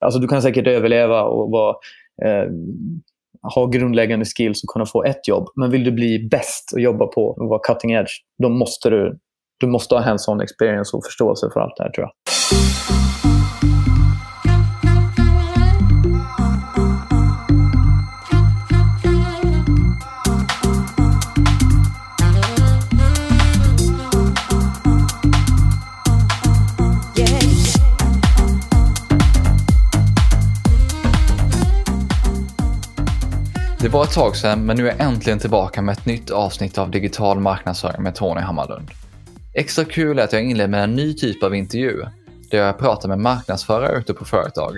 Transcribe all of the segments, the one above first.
Alltså du kan säkert överleva och vara, eh, ha grundläggande skills och kunna få ett jobb. Men vill du bli bäst och jobba på och vara cutting edge, då måste du, du måste ha hands-on experience och förståelse för allt det här tror jag. Var ett tag sedan, men nu är jag äntligen tillbaka med ett nytt avsnitt av Digital marknadsföring med Tony Hammarlund. Extra kul är att jag inleder med en ny typ av intervju, där jag pratar med marknadsförare ute på företag.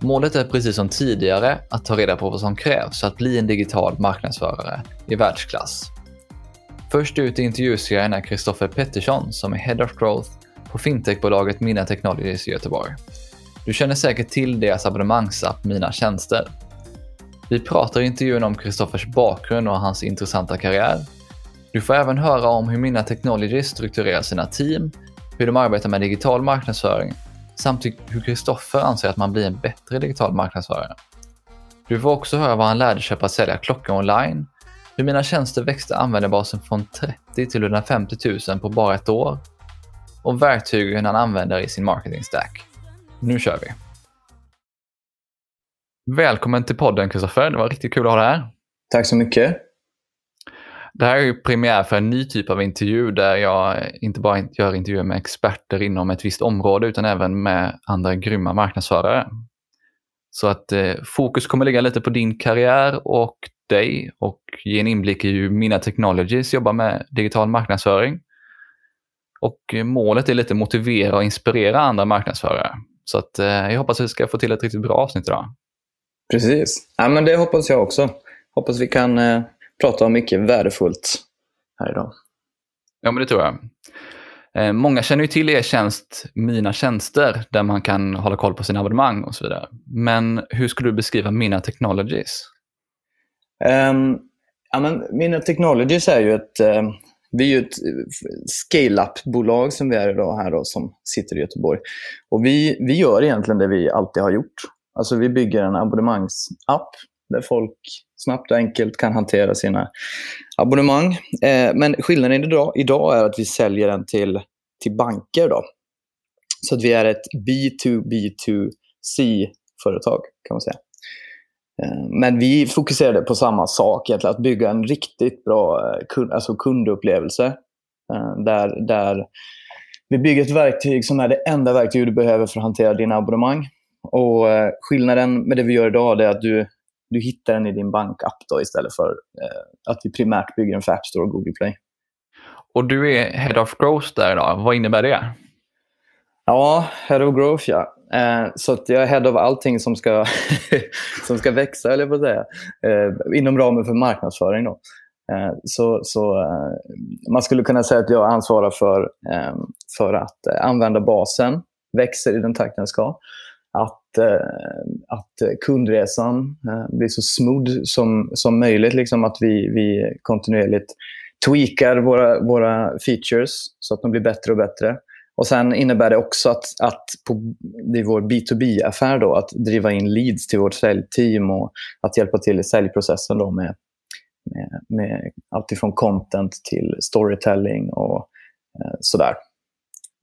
Målet är precis som tidigare att ta reda på vad som krävs för att bli en digital marknadsförare i världsklass. Först ut i intervjuserien är Kristoffer Pettersson som är Head of Growth på fintechbolaget Mina Technologies i Göteborg. Du känner säkert till deras abonnemangsapp Mina Tjänster vi pratar i intervjun om Kristoffers bakgrund och hans intressanta karriär. Du får även höra om hur Mina Technologies strukturerar sina team, hur de arbetar med digital marknadsföring samt hur Kristoffer anser att man blir en bättre digital marknadsförare. Du får också höra vad han lärde sig på att sälja klockor online, hur Mina tjänster växte användarbasen från 30 till 150 000 på bara ett år och verktygen han använder i sin marketing stack. Nu kör vi! Välkommen till podden Kristoffer. Det var riktigt kul att ha dig här. Tack så mycket. Det här är ju premiär för en ny typ av intervju där jag inte bara gör intervjuer med experter inom ett visst område utan även med andra grymma marknadsförare. Så att eh, fokus kommer ligga lite på din karriär och dig och ge en inblick i hur Mina Technologies jobbar med digital marknadsföring. Och eh, målet är lite motivera och inspirera andra marknadsförare. Så att eh, jag hoppas att vi ska få till ett riktigt bra avsnitt idag. Precis. Ja, men det hoppas jag också. Hoppas vi kan eh, prata om mycket värdefullt här idag. Ja, men det tror jag. Eh, många känner ju till er tjänst Mina tjänster där man kan hålla koll på sina abonnemang och så vidare. Men hur skulle du beskriva Mina Technologies? Um, ja, men Mina Technologies är ju ett, uh, vi är ett scale-up-bolag som vi är idag här då, som sitter i Göteborg. Och vi, vi gör egentligen det vi alltid har gjort. Alltså vi bygger en abonnemangsapp där folk snabbt och enkelt kan hantera sina abonnemang. Eh, men skillnaden idag, idag är att vi säljer den till, till banker. Då. Så att vi är ett B2B2C-företag kan man säga. Eh, men vi fokuserade på samma sak, egentligen, att bygga en riktigt bra eh, kund, alltså kundupplevelse. Eh, där, där vi bygger ett verktyg som är det enda verktyg du behöver för att hantera dina abonnemang. Och eh, Skillnaden med det vi gör idag är att du, du hittar den i din bankapp då, istället för eh, att vi primärt bygger för App Store och Google Play. Och du är Head of Growth där idag. Vad innebär det? Ja, Head of Growth ja. Eh, så jag är Head of allting som ska, som ska växa, eller att säga. Eh, inom ramen för marknadsföring. Då. Eh, så, så eh, man skulle kunna säga att jag ansvarar för, eh, för att använda basen växer i den takt den ska Eh, att, kundresan eh, blir så smooth som, som möjligt. Liksom att vi, vi kontinuerligt tweakar våra, våra features så att de blir bättre och bättre. Och Sen innebär det också att, att på, i vår B2B-affär då, att driva in leads till vårt säljteam och att hjälpa till i säljprocessen då med, med, med allt ifrån content till storytelling och eh, sådär.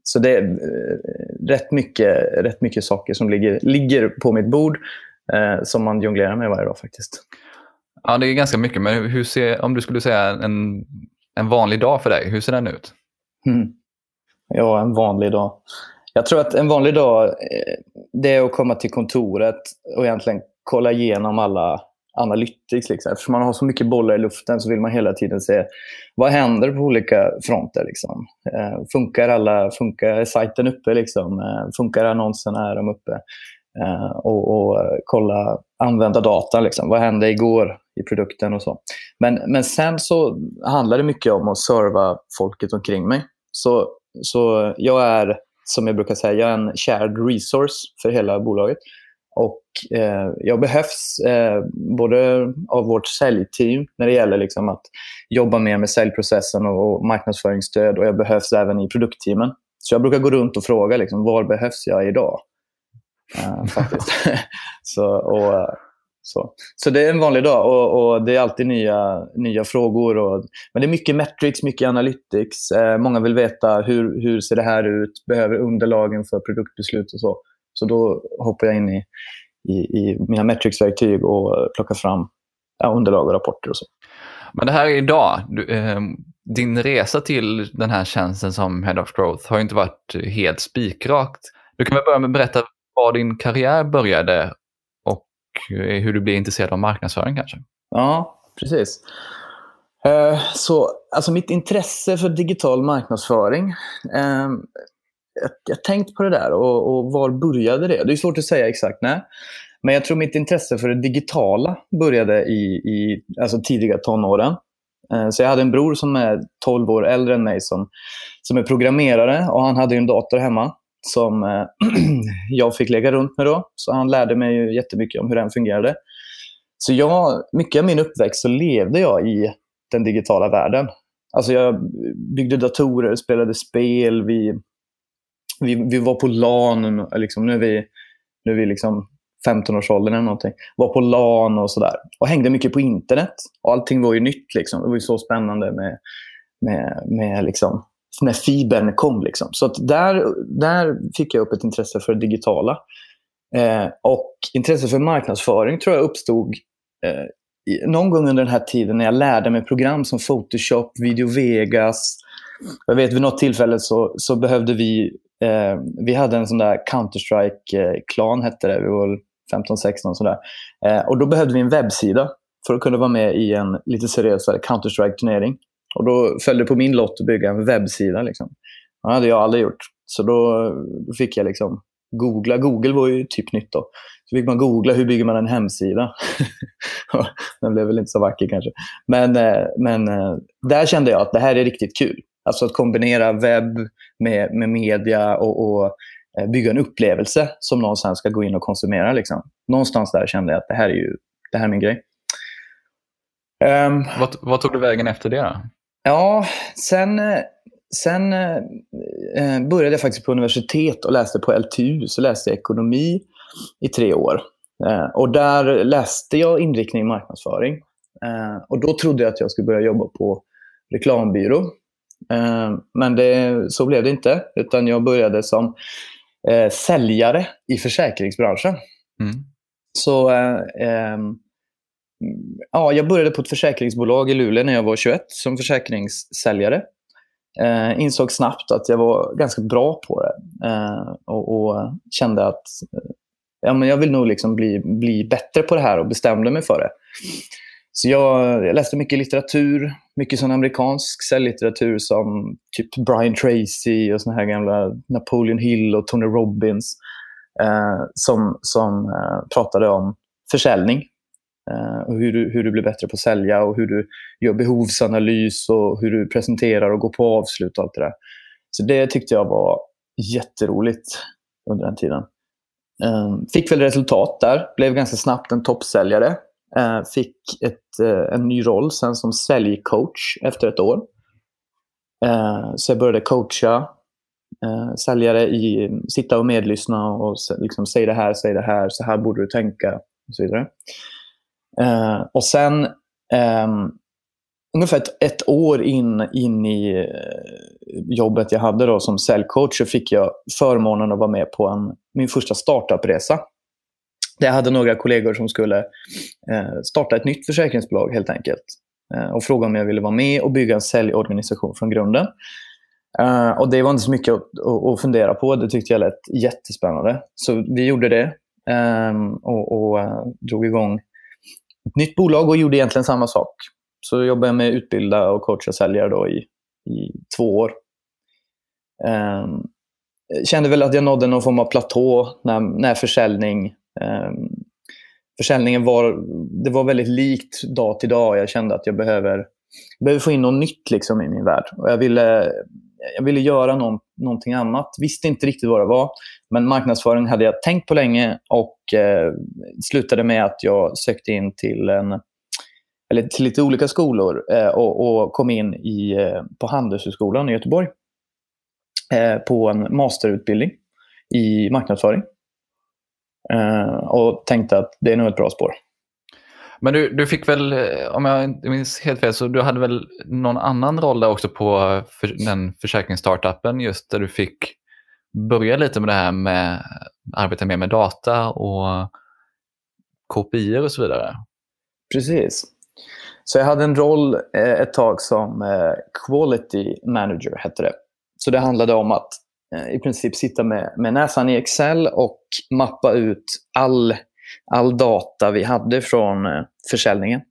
Så det är eh, rätt mycket, rätt mycket saker som ligger, ligger på mitt bord eh, som man jonglerar med varje dag faktiskt. Ja, det är ganska mycket. Men hur ser, om du skulle säga en, en vanlig dag för dig, hur ser den ut? Mm. Ja, en vanlig dag. Jag tror att en vanlig dag eh, det är att komma till kontoret och egentligen kolla igenom alla analytics. Liksom. Eftersom man har så mycket bollar i luften så vill man hela tiden se vad händer på olika fronter. Liksom. Eh, funkar, alla, funkar sajten uppe? Liksom? Eh, funkar annonserna? Är de uppe? Eh, och, och eh, kolla användardata. Liksom. Vad hände igår i produkten och så. Men, men sen så handlar det mycket om att serva folket omkring mig. Så, så jag är, som jag brukar säga, jag är en shared resource för hela bolaget. Och eh, jag behövs eh, både av vårt säljteam när det gäller liksom att jobba mer med säljprocessen och, och marknadsföringsstöd och jag behövs även i produktteamen. Så jag brukar gå runt och fråga liksom, var behövs jag idag? Uh, faktiskt. så, och, så. så det är en vanlig dag och, och, det är alltid nya, nya frågor. Och, men det är mycket metrics, mycket analytics. Eh, många vill veta hur, hur ser det här ut? Behöver underlagen för produktbeslut och så. Så då hoppar jag in i, i, i mina metrics-verktyg och plockar fram ja, underlag och rapporter och så. Men det här är idag. Du, eh, din resa till den här tjänsten som Head of Growth har inte varit helt spikrakt. Du kan väl börja med att berätta var din karriär började Eh, hur du blev intresserad av marknadsföring kanske? Ja, precis. Eh, så, alltså mitt intresse för digital marknadsföring. Eh, jag har tänkt på det där och, och var började det? Det är svårt att säga exakt när. Men jag tror mitt intresse för det digitala började i, i alltså tidiga tonåren. Eh, så jag hade en bror som är 12 år äldre än mig som, som är programmerare och han hade en dator hemma som eh, jag fick lägga runt med. Då. Så han lärde mig ju jättemycket om hur den fungerade. Så jag, mycket av min uppväxt så levde jag i den digitala världen. Alltså jag byggde datorer, spelade spel, vi, vi, vi var på LAN, liksom, nu är vi, nu är vi liksom 15-årsåldern eller någonting. Var på LAN och sådär. Och hängde mycket på internet. Och allting var ju nytt. Liksom. Det var ju så spännande med, med, med liksom, när fibern kom. Liksom. Så att där, där fick jag upp ett intresse för det digitala. Eh, och intresse för marknadsföring tror jag uppstod eh, någon gång under den här tiden när jag lärde mig program som Photoshop, Video Vegas. Jag vet vid något tillfälle så, så behövde vi, eh, vi hade en sån där Counter-Strike-klan eh, hette det, vi var 15-16 sådär. Eh, och då behövde vi en webbsida för att kunna vara med i en lite seriösare Counter-Strike-turnering. Och då följde det på min lott att bygga en webbsida. Liksom. Det hade jag aldrig gjort. Så då, då fick jag liksom googla. Google var ju typ nytt då. Så fick man googla hur bygger man en hemsida. Den blev väl inte så vacker kanske. Men, eh, men eh, där kände jag att det här är riktigt kul. Alltså att kombinera webb med, med media och, och eh, bygga en upplevelse som någon sen ska gå in och konsumera. Liksom. Någonstans där kände jag att det här är ju det här är min grej. Um, vad, vad, tog du vägen efter det då? Ja, sen, sen eh, började jag faktiskt på universitet och läste på LTU. Så läste jag ekonomi i tre år. Eh, och där läste jag inriktning marknadsföring. Eh, och då trodde jag att jag skulle börja jobba på reklambyrå. Eh, men det, så blev det inte. Utan jag började som eh, säljare i försäkringsbranschen. Mm. Så eh, ja, jag började på ett försäkringsbolag i Luleå när jag var 21 som försäkringssäljare. Eh, insåg snabbt att jag var ganska bra på det eh, och, och, kände att ja, men jag vill nog liksom bli, bli bättre på det här och bestämde mig för det. Så jag, jag läste mycket litteratur, mycket sån amerikansk säljlitteratur som typ Brian Tracy och såna här gamla Napoleon Hill och Tony Robbins eh, som, som eh, pratade om försäljning eh, och hur du, hur du blir bättre på att sälja och hur du gör behovsanalys och hur du presenterar och går på avslut och allt det där. Så det tyckte jag var jätteroligt under den tiden. Uh, fick väl resultat där. Blev ganska snabbt en toppsäljare. Eh, fick ett, eh, en ny roll sen som säljcoach efter ett år. Eh, så jag började coacha säljare i sitta och medlyssna och liksom, säg det här, säg det här, så här borde du tänka och så vidare. Och sen ehm, ungefär ett, ett, år in, in i jobbet jag hade då som säljcoach så fick jag förmånen att vara med på en, min första startupresa. Jag hade några kollegor som skulle eh, starta ett nytt försäkringsbolag helt enkelt. Eh, och frågade om jag ville vara med och bygga en säljorganisation från grunden. Eh, och Det var inte så mycket att, att, fundera på. Det tyckte jag lät jättespännande. Så vi gjorde det um, och, och eh, drog igång ett nytt bolag och gjorde egentligen samma sak. Så jobbade jag med att utbilda och coacha säljare då i, i två år. Um, kände väl att jag nådde någon form av platå när, när försäljning Ehm, försäljningen var, det var väldigt likt dag till dag. Jag kände att jag behöver, behöver få in något nytt liksom i min värld. Och jag ville jag ville göra någon, någonting annat. Visste inte riktigt vad det var. Men marknadsföring hade jag tänkt på länge och eh, slutade med att jag sökte in till, en, eller till lite olika skolor eh, och, och, kom in i, eh, på Handelshögskolan i Göteborg eh, på en masterutbildning i marknadsföring. Eh, och tänkte att det är nog ett bra spår. Men du, du fick väl, om jag inte minns helt fel, så du hade väl någon annan roll där också på för, den försäkringsstartupen just där du fick börja lite med det här med arbeta mer med data och KPI och så vidare. Precis. Så jag hade en roll eh, ett tag som eh, quality manager, hette det. Så det handlade om att eh, Eh, i princip sitta med, med näsan i Excel och mappa ut all, all data vi hade från eh, försäljningen.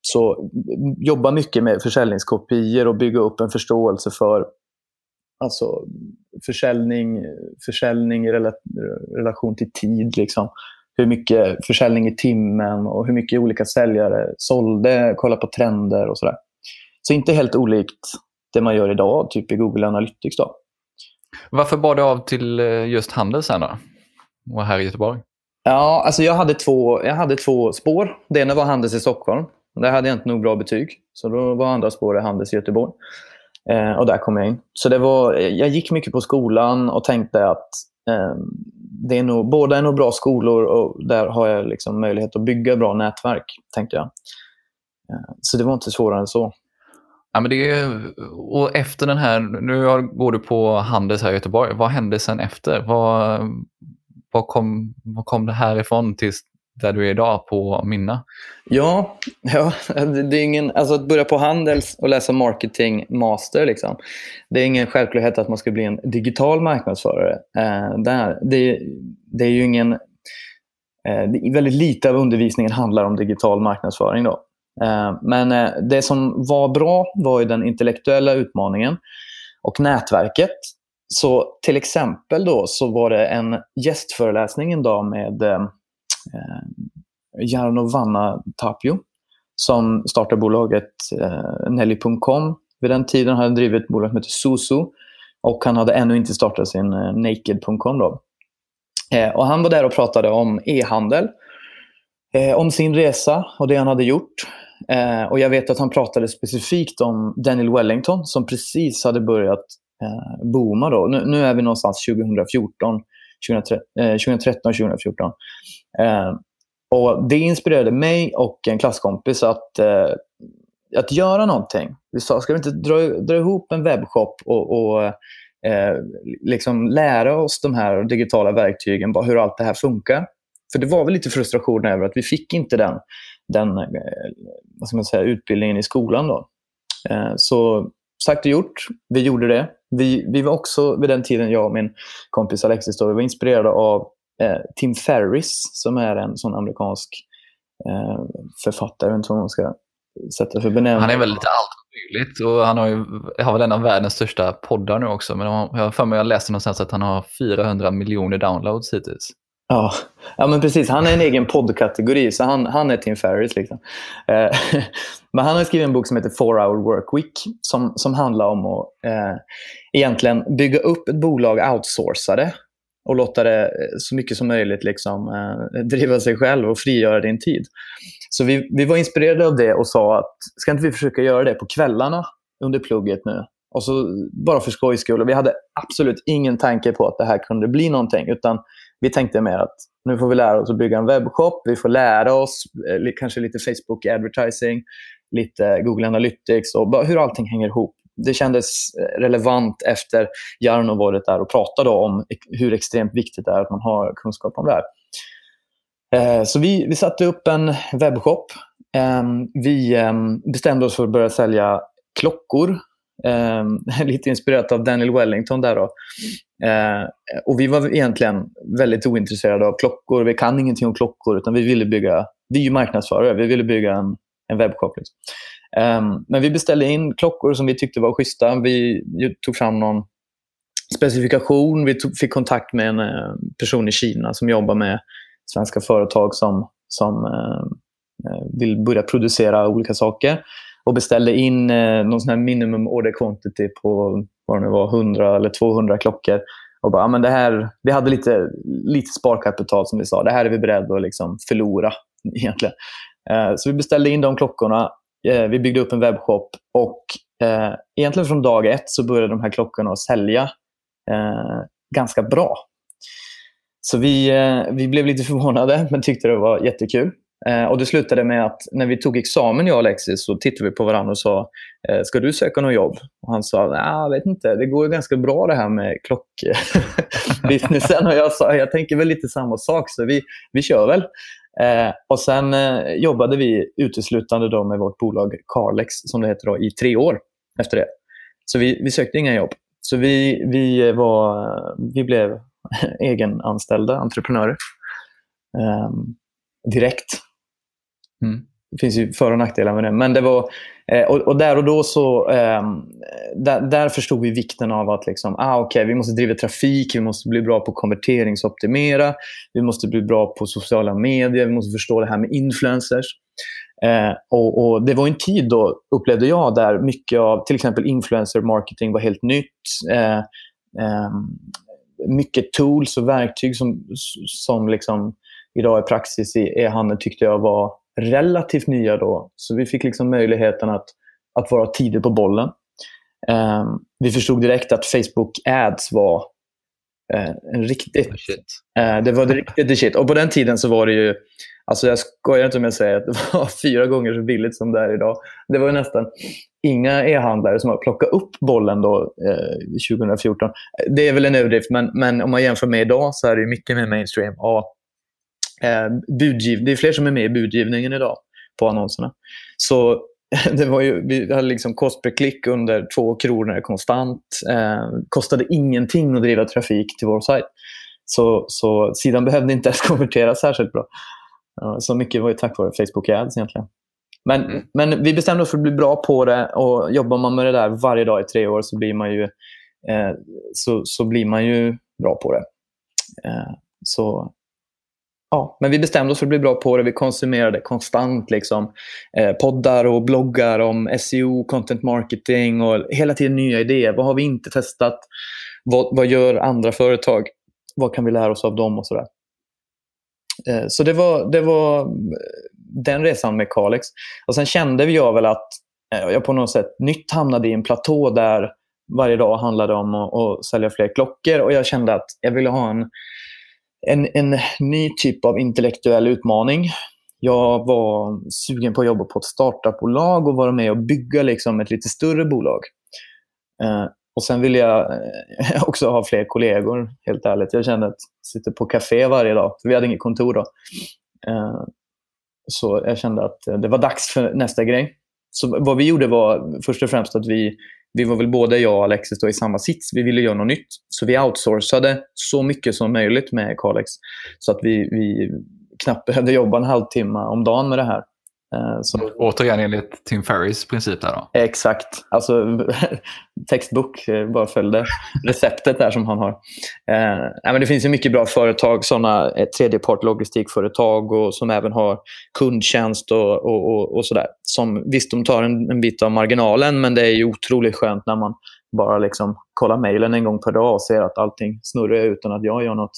Så jobba mycket med försäljningskopior och bygga upp en förståelse för alltså, försäljning, försäljning i relation till tid. Liksom hur mycket försäljning i timmen och hur mycket olika säljare sålde, kolla på trender och sådär. Så inte helt olikt det man gör idag, typ i Google Analytics. Då. Varför bar du av till eh, just Handels här då? Och här i Göteborg? Ja, alltså jag hade två, jag hade två spår. Det ena var Handels i Stockholm. Där hade jag inte nog bra betyg. Så då var andra spåret Handels i Göteborg. Eh, och där kom jag in. Så det var, jag gick mycket på skolan och tänkte att eh, det är nog, båda är nog bra skolor och där har jag liksom möjlighet att bygga bra nätverk, tänkte jag. Eh, så det var inte svårare än så. Ja, men det är, och efter den här, nu går du på Handels här i Göteborg. Vad hände sen efter? Vad, vad, kom, vad kom det härifrån till där du är idag på Minna? Ja, ja det är ingen, alltså att börja på Handels och läsa marketing master, liksom, det är ingen självklarhet att man ska bli en digital marknadsförare. Eh, där. Det, det är ju ingen... Eh, väldigt lite av undervisningen handlar om digital marknadsföring. Då. Eh, men eh, det som var bra var ju den intellektuella utmaningen och nätverket. Så till exempel då så var det en gästföreläsning en dag med eh, eh Jarno Vanna Tapio som startade bolaget eh, Nelly.com. Vid den tiden hade han drivit ett bolag som hette Susu och han hade ännu inte startat sin eh, Naked.com. Då. Eh, och han var där och pratade om e-handel, eh, om sin resa och det han hade gjort. Eh, och Jag vet att han pratade specifikt om Daniel Wellington som precis hade börjat eh, booma. Då. Nu, nu är vi någonstans 2014 2013, 2014. Eh, och Det inspirerade mig och en klasskompis att, eh, att göra någonting. Vi sa, ska vi inte dra, dra ihop en webbshop och, och eh, liksom lära oss de här digitala verktygen, bara hur allt det här funkar? För det var väl lite frustration över att vi fick inte den, den eh, vad ska man säga, utbildningen i skolan. Då. Eh, så sagt och gjort, vi gjorde det. Vi, vi var också vid den tiden, jag och min kompis Alexis, då, vi var inspirerade av eh, Tim Ferris som är en sån amerikansk eh, författare. Jag vet inte vad man ska sätta för benämning. Han är väl lite allt möjligt och han har, ju, har väl en av världens största poddar nu också. Men jag har för mig jag läste någonstans att han har 400 miljoner downloads hittills. Ja, ja men precis. Han är en egen poddkategori, så han, han är Tim Ferris. Liksom. Eh, men han har skrivit en bok som heter Four Hour Work Week som, som handlar om att eh, egentligen bygga upp ett bolag outsourcade och låta det eh, så mycket som möjligt liksom, eh, driva sig själv och frigöra din tid. Så vi, vi var inspirerade av det och sa att ska inte vi försöka göra det på kvällarna under plugget nu? Och så bara för skojs skull. vi hade absolut ingen tanke på att det här kunde bli någonting. Utan vi tänkte mer att nu får vi lära oss att bygga en webbshop. Vi får lära oss eh, kanske lite Facebook advertising, lite Google Analytics och hur allting hänger ihop. Det kändes eh, relevant efter Jarno varit där och pratade om hur extremt viktigt det är att man har kunskap om det här. Eh, så vi, vi satte upp en webbshop. Ehm, vi ehm, bestämde oss för att börja sälja klockor Eh, lite inspirerat av Daniel Wellington där. Då. Eh, och vi var egentligen väldigt ointresserade av klockor. Vi kan ingenting om klockor, utan vi ville bygga... Vi är ju marknadsförare. Vi ville bygga en, en webbshop. Liksom. Eh, men vi beställde in klockor som vi tyckte var schyssta. Vi tog fram någon specifikation. Vi tog, fick kontakt med en eh, person i Kina som jobbar med svenska företag som, som eh, eh vill börja producera olika saker och beställde in eh, någon sån här minimum order quantity på vad det nu var, 100 eller 200 klockor. Och bara, men det här, vi hade lite, lite sparkapital som vi sa. Det här är vi beredda att liksom förlora egentligen. Eh, så vi beställde in de klockorna. Eh, vi byggde upp en webbshop och eh, egentligen från dag ett så började de här klockorna att sälja eh, ganska bra. så vi, eh, vi blev lite förvånade men tyckte det var jättekul. Eh, och Det slutade med att när vi tog examen, jag och Alexis, så tittade vi på varandra och sa eh, “Ska du söka något jobb?” och Han sa “Jag vet inte, det går ju ganska bra det här med klockbusinessen”. och jag sa “Jag tänker väl lite samma sak, så vi, vi kör väl”. Eh, och Sen eh, jobbade vi uteslutande då med vårt bolag Carlex, som det heter, då, i tre år efter det. Så vi, vi sökte inga jobb. Så vi, vi, eh, var, vi blev egenanställda entreprenörer um, direkt. Mm. Det finns ju för och nackdelar med det. Men det var, eh, och, och, där och då så eh, där, där, förstod vi vikten av att liksom, ah, okay, vi måste driva trafik, vi måste bli bra på konverteringsoptimera, vi måste bli bra på sociala medier, vi måste förstå det här med influencers. Eh, och, och, Det var en tid då, upplevde jag, där mycket av till exempel influencer marketing var helt nytt. Eh, ehm, mycket tools och verktyg som, som liksom idag är praxis i e-handeln tyckte jag var relativt nya då. Så vi fick liksom möjligheten att, att vara tidigt på bollen. Um, vi förstod direkt att Facebook Ads var uh, en riktigt... Uh, det var riktigt shit. Och på den tiden så var det ju... Alltså jag skojar inte om jag säger att det var fyra gånger så billigt som det är idag. Det var nästan inga e-handlare som har plockat upp bollen då, eh, 2014. Det är väl en överdrift, men, men om man jämför med idag så är det mycket mer mainstream. Eh, budgiv, det är fler som är med i budgivningen idag på annonserna. Så det var ju, vi hade liksom kost per klick under två kronor konstant. Eh, kostade ingenting att driva trafik till vår sajt. Så, så sidan behövde inte ens konvertera särskilt bra. så mycket var ju tack vare Facebook Ads egentligen. Men, mm. men vi bestämde oss för att bli bra på det och jobbar man med det där varje dag i tre år så blir man ju, eh, så, så blir man ju bra på det. Eh, så ja, men vi bestämde oss för att bli bra på det. Vi konsumerade konstant liksom, eh, poddar och bloggar om SEO, content marketing och hela tiden nya idéer. Vad har vi inte testat? Vad, vad gör andra företag? Vad kan vi lära oss av dem? och sådär. Eh, så det var, det var eh, den resan med Kalix. Och Sen kände jag väl att eh, jag på något sätt nytt hamnade i en platå där varje dag handlade om att, att sälja fler klockor. Och Jag kände att jag ville ha en en, en ny typ av intellektuell utmaning. Jag var sugen på att jobba på ett startupbolag och vara med och bygga liksom ett lite större bolag. Eh, och Sen ville jag eh, också ha fler kollegor, helt ärligt. Jag kände att jag sitter på café varje dag, för vi hade inget kontor då. Eh, så jag kände att det var dags för nästa grej. Så vad vi gjorde var först och främst att vi vi var väl både jag och Alexis då i samma sits. Vi ville göra något nytt. Så vi outsourcade så mycket som möjligt med Carlex. Så att vi, vi knappt behövde jobba en halvtimme om dagen med det här. Eh, så... Återigen enligt Tim Ferris princip där då? Exakt. Alltså, textbok eh, bara följde receptet där som han har. Eh, men det finns ju mycket bra företag, sådana eh, tredjepart logistikföretag och som även har kundtjänst och, och, och, och sådär. Som, visst, de tar en, en, bit av marginalen, men det är ju otroligt skönt när man bara liksom kollar mejlen en gång per dag och ser att allting snurrar utan att jag gör något.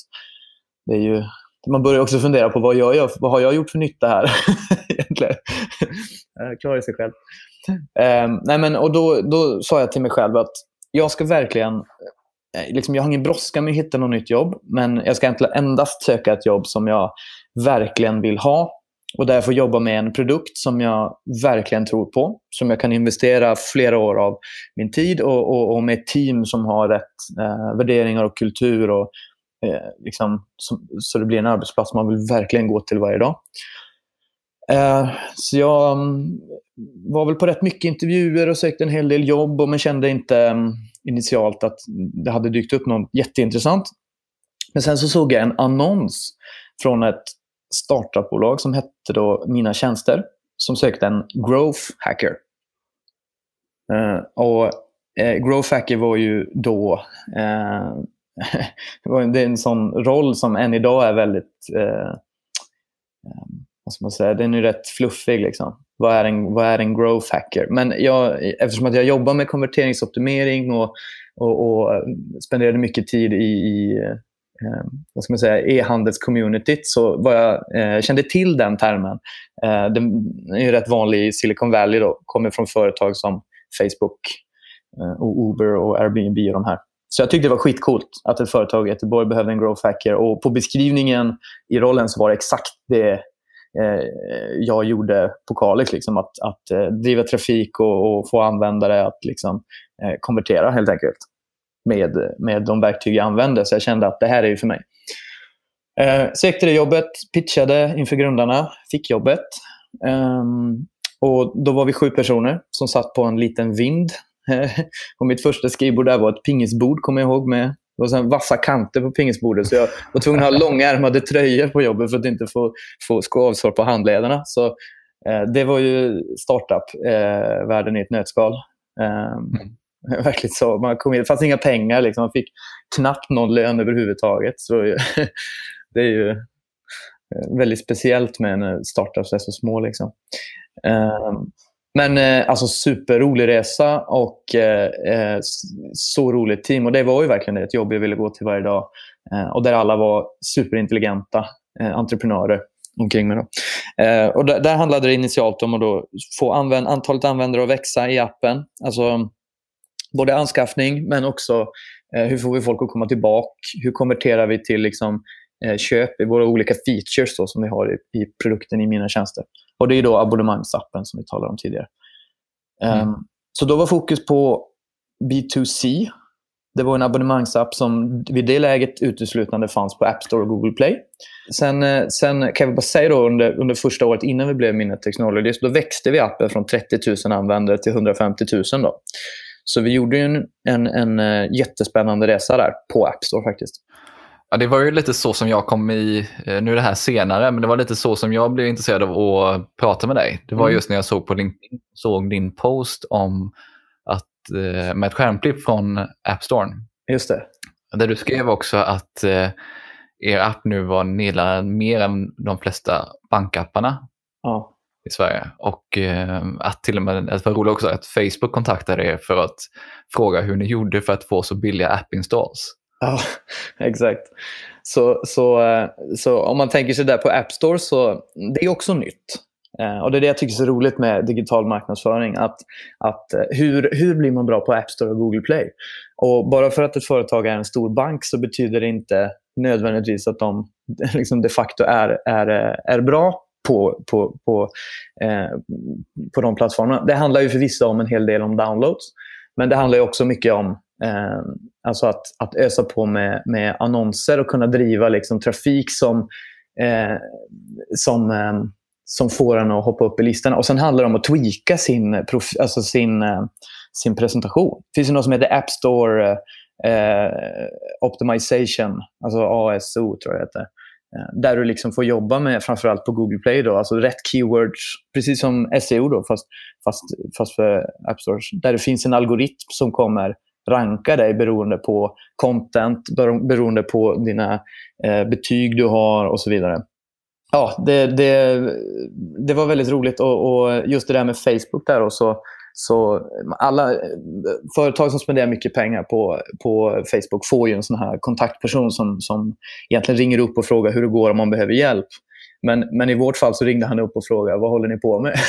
Det är ju man börjar också fundera på vad, jag gör, vad har jag gjort för nytta här? egentligen. Jag klarar sig själv. Um, nej men, och då, då sa jag till mig själv att jag ska verkligen... Eh, liksom, jag har ingen brådska med att hitta något nytt jobb, men jag ska endast söka ett jobb som jag verkligen vill ha och därför jobba med en produkt som jag verkligen tror på. Som jag kan investera flera år av min tid och, och, och med ett team som har rätt eh, värderingar och kultur och Eh, liksom, så, så, det blir en arbetsplats man vill verkligen gå till varje dag. Eh, så jag um, var väl på rätt mycket intervjuer och sökte en hel del jobb och men kände inte um, initialt att det hade dykt upp något jätteintressant. Men sen så såg jag en annons från ett startupbolag som hette då Mina tjänster som sökte en growth hacker. Uh, och eh, growth hacker var ju då eh, det är en sån roll som än idag är väldigt... Eh, eh vad ska man säga? Den är rätt fluffig. Liksom. Vad, är en, vad är en growth hacker? Men jag, eftersom att jag jobbar med konverteringsoptimering och, och, och eh, spenderade mycket tid i, i eh, vad ska man säga, e-handelscommunityt så var jag, eh, kände till den termen. Eh, den är rätt vanlig i Silicon Valley. Då, kommer från företag som Facebook, eh, och Uber och Airbnb och de här. Så jag tyckte det var skitcoolt att ett företag i Göteborg behövde en growth hacker. Och på beskrivningen i rollen så var det exakt det eh, jag gjorde på Kalix. Liksom, att, att eh, driva trafik och, och, få användare att liksom, eh, konvertera helt enkelt med, med de verktyg jag använde. Så jag kände att det här är ju för mig. Eh, sökte det jobbet, pitchade inför grundarna, fick jobbet. Um, och Då var vi sju personer som satt på en liten vind. och mitt första skrivbord där var ett pingisbord, kommer jag ihåg. med det var så vassa kanter på pingisbordet, så jag var tvungen att ha långärmade tröjor på jobbet för att inte få, få skavsår på handlederna. Så, eh, det var ju startup-världen eh, i ett nötskal. Eh. Verkligen så. Man kom in, det fanns inga pengar, liksom. man fick knappt någon lön överhuvudtaget. Så det är ju eh, väldigt speciellt med en startup som är så små. Liksom. Ehm, men eh, alltså superrolig resa och eh, eh så roligt team. Och det var ju verkligen ett jobb jag ville gå till varje dag. Eh, och där alla var superintelligenta eh, entreprenörer omkring mig. Då. och där, där, handlade det initialt om att då få använd antalet användare att växa i appen. Alltså både anskaffning men också hur får vi folk att komma tillbaka? Hur konverterar vi till liksom, eh, köp i våra olika features då, som vi har i, i produkten i mina tjänster. Och Det är då abonnemangsappen som vi talade om tidigare. Mm. Um, så då var fokus på B2C. Det var en abonnemangsapp som vid det läget uteslutande fanns på App Store och Google Play. Sen, eh, sen kan jag bara säga då under, under första året innan vi blev Minnet Technologies, då växte vi appen från 30 000 användare till 150 000. Då. Så vi gjorde en, en, en eh, jättespännande resa där på App Store faktiskt. Ja, det var ju lite så som jag kom i, eh, nu är det här senare, men det var lite så som jag blev intresserad av att prata med dig. Det var mm. just när jag såg på LinkedIn, såg din post om att, eh, med ett skärmklipp från App Store. Just det. Där du skrev också att eh, er app nu var nedladdad mer än de flesta bankapparna ja. i Sverige. Och att till och med, det var roligt också, att Facebook kontaktade er för att fråga hur ni gjorde för att få så billiga app-installs. Ja, exakt. Så, så, eh, så om man tänker sig där på App Store, så det är också nytt. Eh, och Det är det jag tycker är så roligt med digital marknadsföring. Att, att eh, hur, hur blir man bra på App Store och Google Play? Och Bara för att ett företag är en stor bank så betyder det inte nödvändigtvis att de liksom de facto är, är, är bra på, på, på, eh, på de plattformarna. Det handlar ju förvisso om en hel del om downloads. Men det handlar också mycket om Ehm, alltså att, att ösa på med, med annonser och kunna driva liksom, trafik som, eh, som, eh, som får en att hoppa upp i listan. Och Sen handlar det om att tweaka sin, prof, alltså sin, eh, sin presentation. Det finns något som heter App Store eh, Optimization, alltså ASO tror jag det heter. Ehm, där du liksom får jobba med, framförallt på Google Play, då, alltså rätt keywords, precis som SEO, då, fast, fast, fast för App Store. Där det finns en algoritm som kommer ranka dig beroende på content, beroende på dina eh, betyg du har och så vidare. Ja, det, det, det var väldigt roligt och, och, just det där med Facebook där och så, så alla eh, företag som spenderar mycket pengar på, på Facebook får ju en sån här kontaktperson som, som egentligen ringer upp och frågar hur det går om man behöver hjälp. Men, men i vårt fall så ringde han upp och frågade vad håller ni på med?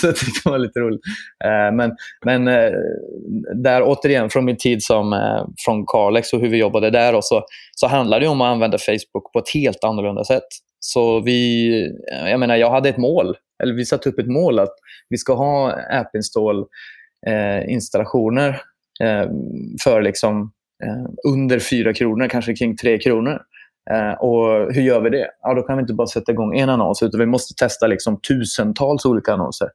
så jag tyckte det var lite roligt. Eh, men, men eh, där återigen, från min tid som, eh, från Carlex och hur vi jobbade där, och så, så handlade det om att använda Facebook på ett helt annorlunda sätt. Så vi, jag menar, jag hade ett mål, eller vi satte upp ett mål att vi ska ha app-install-installationer för liksom, under 4 kronor, kanske kring 3 kronor. Eh, och hur gör vi det? Ja, då kan vi inte bara sätta igång en annons utan vi måste testa liksom tusentals olika annonser.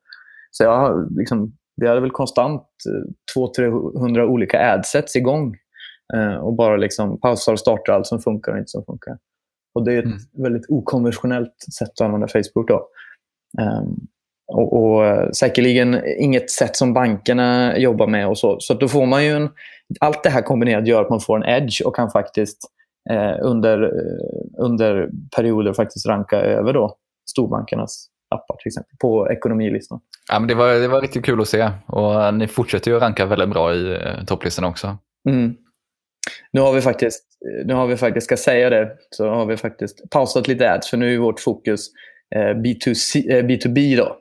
Så jag, liksom, vi hade väl konstant 200-300 eh, olika adsets igång eh, och bara liksom pausar och startar allt som funkar och inte som funkar. Och Det är ett mm. väldigt okonventionellt sätt att använda Facebook. Då. Um, och, och säkerligen inget sätt som bankerna jobbar med. och Så Så då får man ju en, Allt det här kombinerat gör att man får en edge och kan faktiskt under, eh, under perioder faktiskt ranka över då storbankernas appar till exempel på ekonomilistan. Ja, men det, var, det var riktigt kul att se och ni fortsätter ju att ranka väldigt bra i eh, topplistan också. Mm. Nu har vi faktiskt, nu har vi faktiskt, ska säga det, så har vi faktiskt pausat lite ads för nu är vårt fokus eh, B2C, eh, B2B. Då.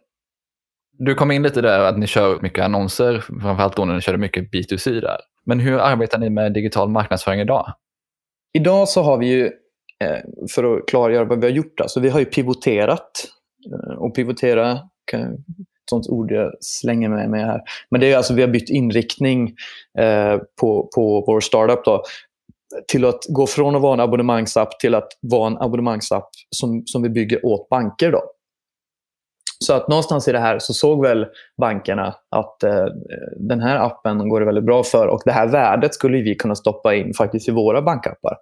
Du kom in lite där att ni kör mycket annonser, framförallt då när ni körde mycket B2C där. Men hur arbetar ni med digital marknadsföring idag? Idag så har vi ju, eh, för att klargöra vad vi har gjort, alltså vi har ju pivoterat. Eh, och pivotera, ett sånt ord jag slänger med mig här. Men det är alltså, vi har bytt inriktning eh, på, på vår startup. Då, till att gå från att vara en abonnemangsapp till att vara en abonnemangsapp som, som vi bygger åt banker. Då. Så att någonstans i det här så såg väl bankerna att eh, den här appen går det väldigt bra för och det här värdet skulle vi kunna stoppa in faktiskt i våra bankappar.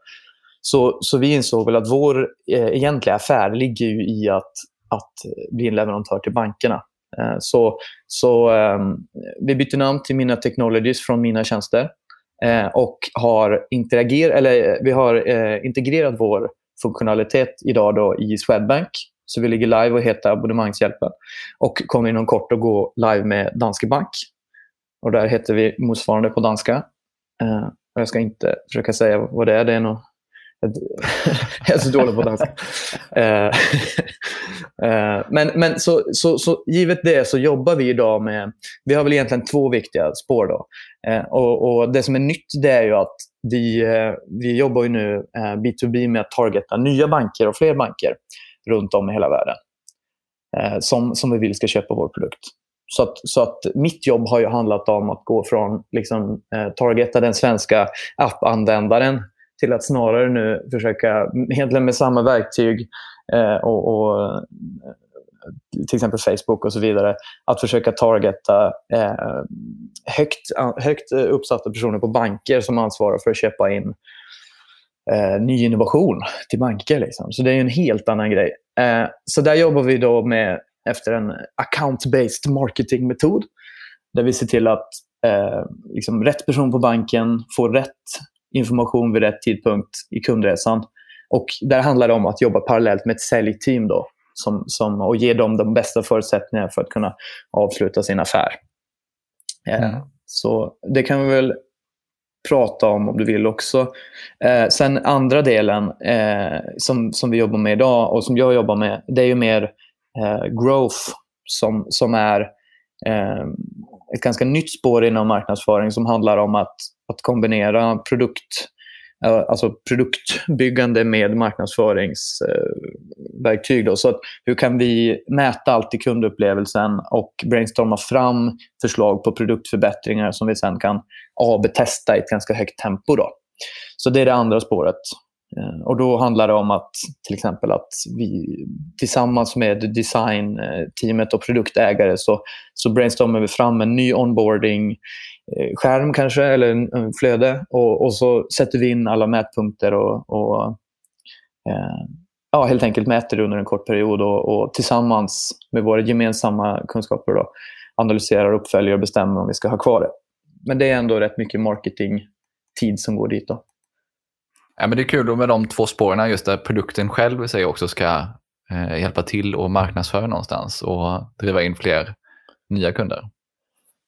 Så, så vi insåg väl att vår eh, egentliga affär ligger i att, att bli en leverantör till bankerna. Eh, så så eh, vi bytte namn till Mina Technologies från Mina Tjänster eh, och har, interager eller, eh, vi har eh, integrerat vår funktionalitet idag då i Swedbank så vi ligger live och heter Abonnemangshjälpen. Och kommer inom kort att gå live med Danske Bank. Och där heter vi motsvarande på danska. Uh, jag ska inte försöka säga vad det är. Det är nog jag är så dålig på danska. Uh, men men så, så, så givet det så jobbar vi idag med... Vi har väl egentligen två viktiga spår. Då. och, och, Det som är nytt det är ju att vi, vi jobbar ju nu B2B med att targeta nya banker och fler banker runt om i hela världen eh, som, som vi vill ska köpa vår produkt. Så att, så att mitt jobb har ju handlat om att gå från liksom, eh, targeta den svenska appanvändaren till att snarare nu försöka, egentligen med samma verktyg eh, och, och, eh, till exempel Facebook och så vidare, att försöka targeta eh, högt, högt uppsatta personer på banker som ansvarar för att köpa in eh, ny innovation till banker. Liksom. Så det är en helt annan grej. Eh, så där jobbar vi då med efter en account-based marketing-metod. Där vi ser till att eh, liksom rätt person på banken får rätt information vid rätt tidpunkt i kundresan. Och där handlar det om att jobba parallellt med ett säljteam då, som, som, och ge dem de bästa förutsättningarna för att kunna avsluta sin affär. Eh, mm. Så det kan vi väl prata om om du vill också. Eh, sen andra delen eh, som, som vi jobbar med idag och som jag jobbar med, det är ju mer eh, growth som, som är eh, ett ganska nytt spår inom marknadsföring som handlar om att, att kombinera produkt alltså produktbyggande med marknadsföringsverktyg. Då. Så att hur kan vi mäta allt i kundupplevelsen och brainstorma fram förslag på produktförbättringar som vi sen kan AB-testa i ett ganska högt tempo. Då. Så det är det andra spåret. Eh, och Då handlar det om att till exempel att vi tillsammans med designteamet och produktägare så, så brainstormar vi fram en ny onboarding Eh, skärm kanske, eller en, en flöde. Och, och, så sätter vi in alla mätpunkter och, och eh, ja, helt enkelt mäter under en kort period och, och tillsammans med våra gemensamma kunskaper då, analyserar, uppföljer och bestämmer om vi ska ha kvar det. Men det är ändå rätt mycket marketingtid som går dit. Då. Ja, men det är kul med de två spåren, just där produkten själv sig också ska eh, hjälpa till och marknadsföra någonstans och driva in fler nya kunder.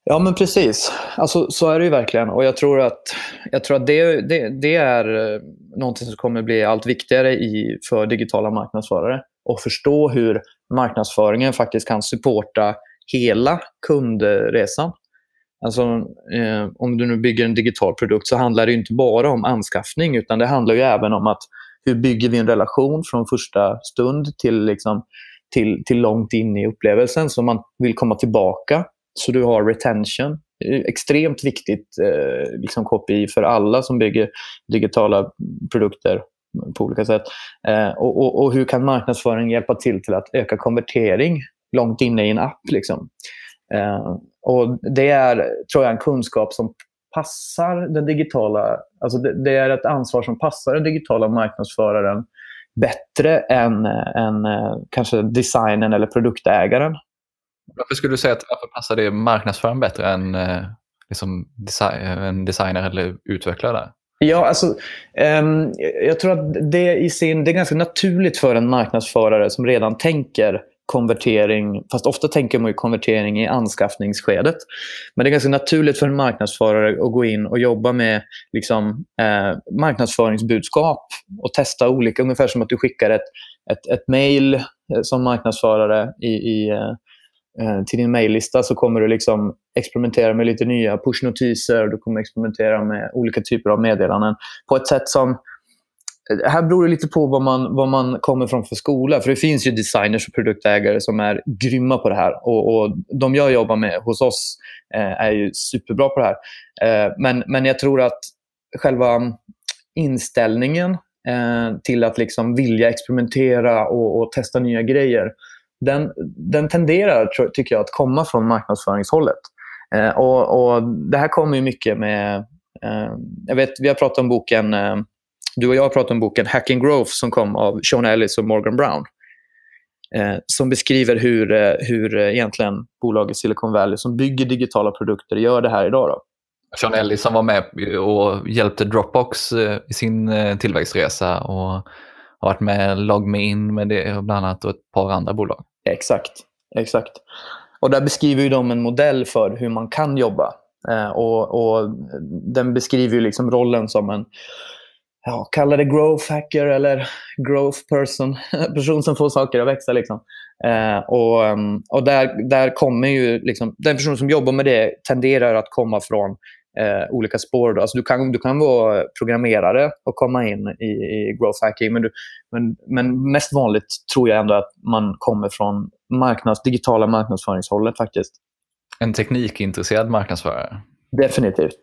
Ja, men precis. Alltså, så är det ju verkligen. Och jag tror att, jag tror att det, det, det är eh, någonting som kommer bli allt viktigare i, för digitala marknadsförare. Att förstå hur marknadsföringen faktiskt kan supporta hela kundresan. Alltså, eh, om du nu bygger en digital produkt så handlar det inte bara om anskaffning utan det handlar ju även om att hur bygger vi en relation från första stund till, liksom, till, till långt in i upplevelsen så man vill komma tillbaka så du har retention. Extremt viktigt eh, liksom KPI för alla som bygger digitala produkter på olika sätt. Eh, och, och, och, hur kan marknadsföring hjälpa till till att öka konvertering långt inne i en app? Liksom? Eh, och Det är, tror jag, en kunskap som passar den digitala... Alltså det, det, är ett ansvar som passar den digitala marknadsföraren bättre än, än eh, kanske designen eller produktägaren. Varför skulle du säga att varför passar det marknadsföring bättre än eh, liksom design, eh, en designer eller utvecklare? Ja, alltså, um, jag tror att det, i sin, det är ganska naturligt för en marknadsförare som redan tänker konvertering, fast ofta tänker man ju konvertering i anskaffningsskedet. Men det är ganska naturligt för en marknadsförare att gå in och jobba med liksom, eh, marknadsföringsbudskap och testa olika, ungefär som att du skickar ett, ett, ett mail eh, som marknadsförare i, i, eh, Eh, till din mejllista så kommer du liksom experimentera med lite nya pushnotiser. Du kommer experimentera med olika typer av meddelanden på ett sätt som eh, här beror det lite på vad man, vad man kommer från för skola. För Det finns ju designers och produktägare som är grymma på det här. Och, och De jag jobbar med hos oss eh, är ju superbra på det här. Eh, men, men jag tror att själva inställningen eh, till att liksom vilja experimentera och, och, testa nya grejer, den, den tenderar, tycker jag, att komma från marknadsföringshållet. Eh, och, och, Det här kommer ju mycket med... Eh, jag vet, vi har pratat om boken eh, du och jag har pratat om boken Hacking Growth som kom av Sean Ellis och Morgan Brown. Eh, som beskriver hur, eh, hur eh, egentligen bolaget Silicon Valley som bygger digitala produkter gör det här idag. Då. Sean Ellis som var med och hjälpte Dropbox eh, i sin eh, tillväxtresa och har varit med LogMeIn med det bland annat och ett par andra bolag. Exakt. exakt. Och Där beskriver de en modell för hur man kan jobba. Eh, och, och, Den beskriver liksom rollen som en ja, kalla det growth hacker eller growth person. person som får saker att växa. Liksom. Eh, och mm, och där, där kommer ju... Liksom, den person som jobbar med det tenderar att komma från eh, olika spår. Alltså du, kan, du kan vara programmerare och komma in i, i growth hacking. Men, du, men, men mest vanligt tror jag ändå att man kommer från marknads, digitala marknadsföringshållet faktiskt. En teknikintresserad marknadsförare? Definitivt.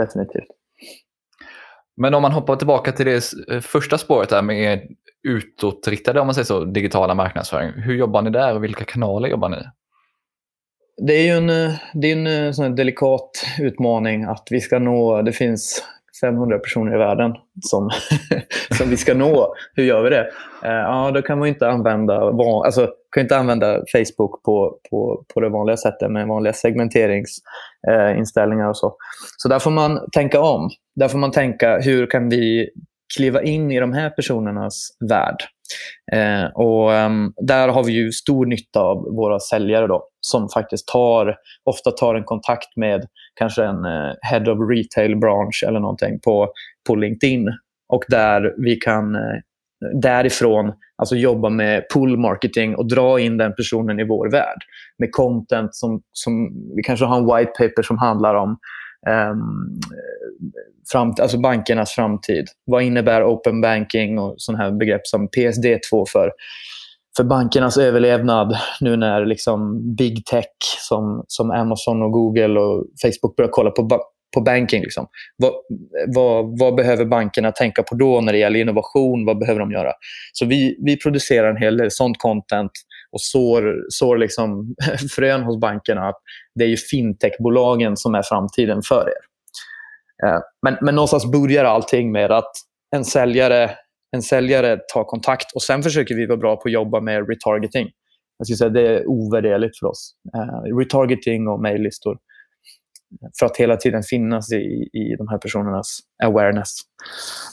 Definitivt. Men om man hoppar tillbaka till det eh, första spåret där med utåtriktade, om man säger så, digitala marknadsföring. Hur jobbar ni där och vilka kanaler jobbar ni? Det är ju en, eh, det är en eh, sån delikat utmaning att vi ska nå, det finns 500 personer i världen som, som vi ska nå. Hur gör vi det? Eh, ja, då kan man inte använda, alltså, kan inte använda Facebook på, på, på det vanliga sättet med vanliga segmenteringsinställningar och så. Så där får man tänka om. Där får man tänka, hur kan vi kliva in i de här personernas värld? Eh, och um, Där har vi ju stor nytta av våra säljare då, som faktiskt tar, ofta tar en kontakt med kanske en eh, Head of Retail Branch eller någonting på, på LinkedIn. Och där vi kan eh, därifrån alltså jobba med pull marketing och dra in den personen i vår värld. Med content som, som vi kanske har en white paper som handlar om ehm, um, fram, alltså bankernas framtid. Vad innebär open banking och sådana här begrepp som PSD2 för, för bankernas överlevnad nu när liksom big tech som, som Amazon och Google och Facebook börjar kolla på, på banking. Liksom. Vad, vad, vad, behöver bankerna tänka på då när det gäller innovation? Vad behöver de göra? Så vi, vi producerar en hel del sånt content och sår, sår liksom frön hos bankerna att det är ju fintechbolagen som är framtiden för er. Eh, men, men någonstans börjar allting med att en säljare, en säljare tar kontakt och sen försöker vi vara bra på att jobba med retargeting. Jag skulle säga det är ovärderligt för oss. Uh, retargeting och mejllistor för att hela tiden finnas i, i de här personernas awareness.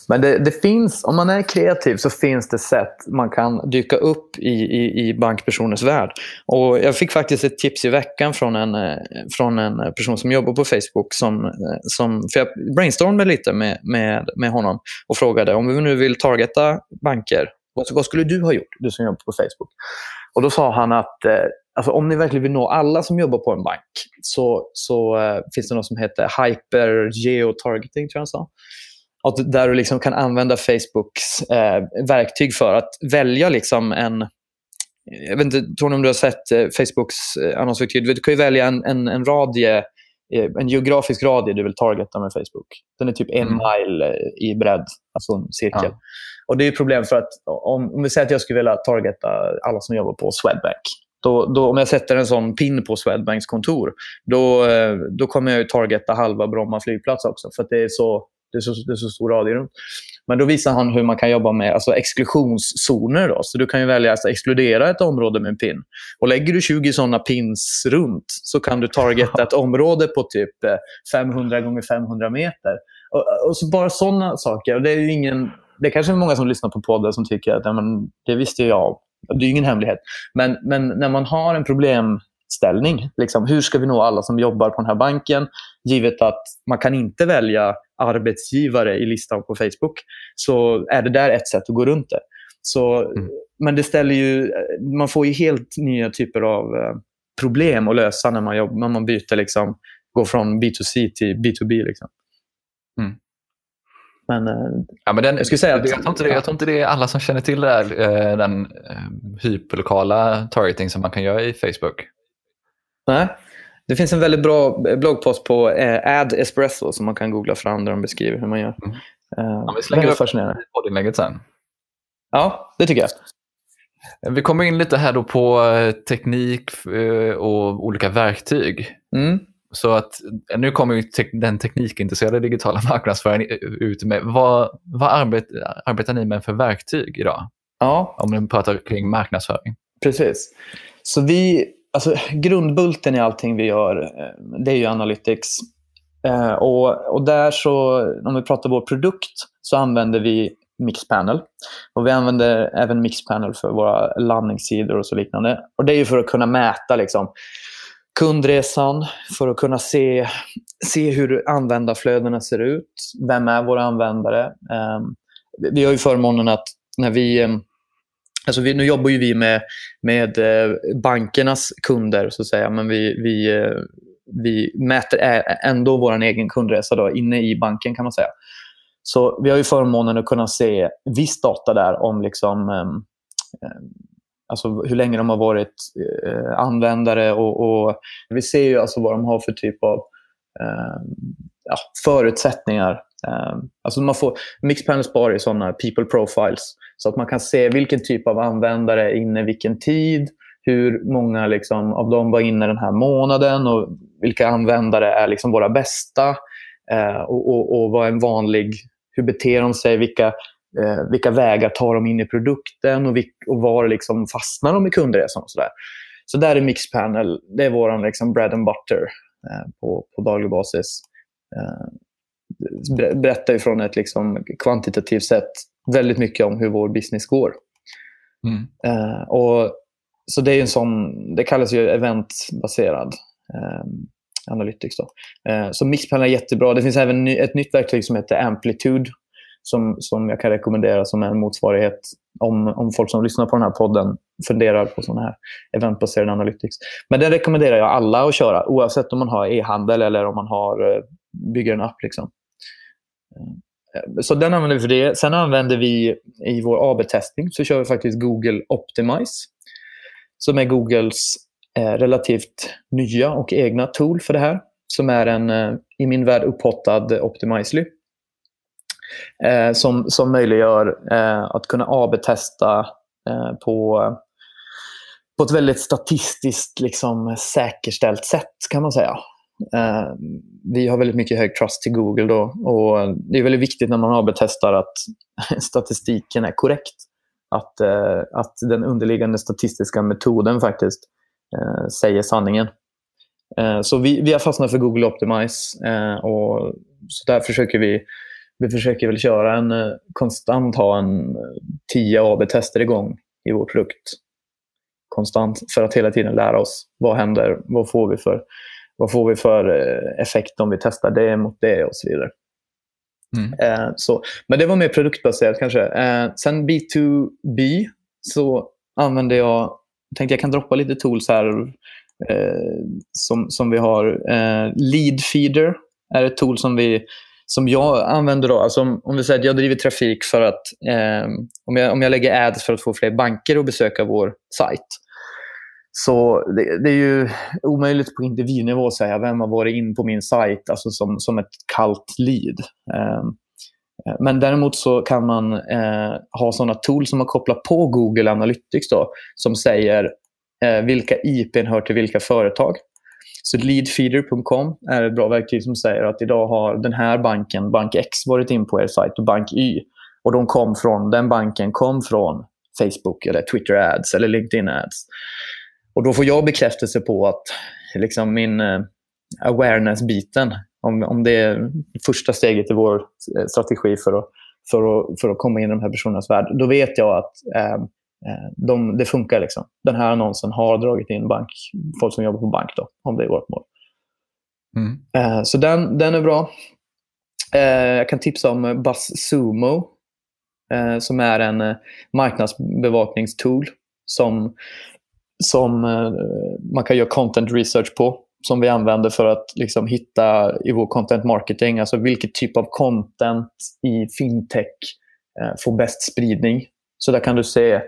Men det, det, finns, om man är kreativ så finns det sätt man kan dyka upp i, i, i bankpersoners värld. Och jag fick faktiskt ett tips i veckan från en, eh, från en person som jobbar på Facebook. Som, eh, som, för jag brainstormade lite med, med, med honom och frågade om vi nu vill targeta banker, vad, vad skulle du ha gjort, du som jobbar på Facebook? Och Då sa han att eh, alltså om ni verkligen vill nå alla som jobbar på en bank så, så uh, finns det något som heter hyper geotargeting, tror jag sa. Att där du liksom kan använda Facebooks uh, verktyg för att välja liksom en... Jag vet inte, tror om du har sett uh, Facebooks annonsverktyg. Du kan ju välja en, en, en radie en geografisk radie du vill targeta med Facebook. Den är typ en mm. mile i bredd, alltså en cirkel. Ja. Och Det är ett problem för att om, om vi säger att jag skulle vilja targeta alla som jobbar på Swedbank. Då, då, om jag sätter en sån pin på Swedbanks kontor, då, eh, då kommer jag targeta halva Bromma flygplats också. För det är, så, det, är så, det är så stor radie runt. Men då visar han hur man kan jobba med alltså exklusionszoner. Då. Så du kan ju välja att exkludera ett område med en pin. Och lägger du 20 såna pins runt så kan du targeta ett område på typ eh, 500 gånger 500 meter. Och, och så bara såna saker. Och det är ingen... Det är kanske är många som lyssnar på podden som tycker att ja, men, det visste jag det är ingen hemlighet. Men, men när man har en problemställning, liksom, hur ska vi nå alla som jobbar på den här banken? Givet att man kan inte välja arbetsgivare i listan på Facebook, så är det där ett sätt att gå runt det. Så, mm. Men det ställer ju, man får ju helt nya typer av eh, problem att lösa när man, jobbar, när man byter, liksom, går från B2C till B2B. Liksom. Mm. Men, eh, Ja, men den, Jag skulle säga att- jag, tror inte det, jag tror inte det är alla som känner till det där, eh, den eh, hyperlokala targeting som man kan göra i Facebook. nej. Det finns en väldigt bra bloggpost på eh, Ad Espresso som man kan googla fram där de beskriver hur man gör. Mm. Eh, Ja, vi slänger upp- fascinerande. poddinlägget sen. Ja, det tycker jag. Vi kommer in lite här då på teknik och olika verktyg. Mm. Så att nu kommer ju te- den teknikintresserade digitala marknadsföringen ut med vad, vad arbet, arbetar ni med för verktyg idag? Ja, Om ni pratar kring marknadsföring. Precis. Så vi, alltså, grundbulten i allting vi gör, eh, det är ju Analytics. Eh, och, och där så, om vi pratar vår produkt, så använder vi Mixpanel. Och vi använder även Mixpanel för våra landningssidor och så liknande. Och det är ju för att kunna mäta liksom, kundresan, för att kunna se, se hur användarflödena ser ut. Vem är våra användare? Eh, vi har ju förmånen att när vi eh, Alltså vi, nu jobbar ju vi med, med eh, bankernas kunder, så att säga. Men vi, vi, eh, vi mäter ändå vår egen kundresa då, inne i banken, kan man säga. Så vi har ju förmånen att kunna se viss data där om liksom, ehm, ehm, alltså hur länge de har varit eh, användare. Och, och Vi ser ju alltså vad de har för typ av eh, ja, förutsättningar. Eh, alltså man får, Mixpanel sparar är sådana people profiles. Så att man kan se vilken typ av användare är inne vilken tid, hur många liksom, av dem var inne den här månaden och vilka användare är liksom våra bästa. Eh, och, och, och vad är en vanlig, hur beter de sig, vilka, eh, vilka vägar tar de in i produkten och, vilk, och var liksom fastnar de i kundresan. Och så, där. så där är Mixpanel, det är vår liksom bread and butter eh, på, på daglig basis. Eh, ber- berättar från ett liksom kvantitativt sätt väldigt mycket om hur vår business går. Mm. Eh, och, så det är en sån, det kallas ju eventbaserad eh, analytics. Då. Eh, så Mixpanel är jättebra. Det finns även ny, ett nytt verktyg som heter Amplitude som, som jag kan rekommendera som en motsvarighet om, om folk som lyssnar på den här podden funderar på sådana här eventbaserade analytics. Men den rekommenderar jag alla att köra oavsett om man har e-handel eller om man har, eh, bygger en app. Liksom. Eh, så den använder vi för det. Sen använder vi i vår AB-testning så kör vi faktiskt Google Optimize som är Googles eh, relativt nya och egna tool för det här. Som är en, eh, i min värld, upphottad Optimizely. Eh, som, som möjliggör eh, att kunna AB-testa eh, på, på ett väldigt statistiskt liksom, säkerställt sätt kan man säga. Eh, vi har väldigt mycket hög trust till Google. Då, och Det är väldigt viktigt när man AB-testar att statistiken är korrekt. Att, eh, att den underliggande statistiska metoden faktiskt eh, säger sanningen. Eh, så vi, vi har fastnat för Google Optimize. Eh, och så där försöker vi, vi försöker väl köra en eh, konstant ha en eh, 10 AB-tester igång i vår produkt. Konstant för att hela tiden lära oss vad händer, vad får vi för vad får vi för eh, effekt om vi testar det mot det och så vidare. Mm. Eh, så. Men det var mer produktbaserat kanske. Eh, sen B2B så använder jag, tänkte jag kan droppa lite tools här eh, som, som vi har. Eh, Leadfeeder är ett tool som, vi, som jag använder. Då. Alltså om, om vi säger att jag driver trafik för att eh, om, jag, om jag lägger ads för att få fler banker att besöka vår sajt. Så det, det, är ju omöjligt på individnivå att säga vem har varit in på min sajt alltså som, som ett kallt lead. Eh, men däremot så kan man eh, ha sådana tools som man kopplar på Google Analytics då, som säger eh, vilka IPn hör till vilka företag. Så leadfeeder.com är ett bra verktyg som säger att idag har den här banken, bank X, varit in på er sajt och bank Y. Och de kom från, den banken kom från Facebook, eller Twitter ads eller LinkedIn ads. Och då får jag bekräftelse på att liksom min eh, awareness-biten, om, om det är första steget i vår eh, strategi för att, för att, för att komma in i de här personernas värld, då vet jag att eh, eh, de, det funkar. Liksom. Den här annonsen har dragit in bank, folk som jobbar på bank, då, om det är vårt mål. Mm. Eh, så den, den är bra. Eh, jag kan tipsa om BuzzSumo, eh, som är en marknadsbevakningstool som som eh, man kan göra content research på som vi använder för att liksom hitta i vår content marketing, alltså vilken typ av content i fintech eh, får bäst spridning. Så där kan du se,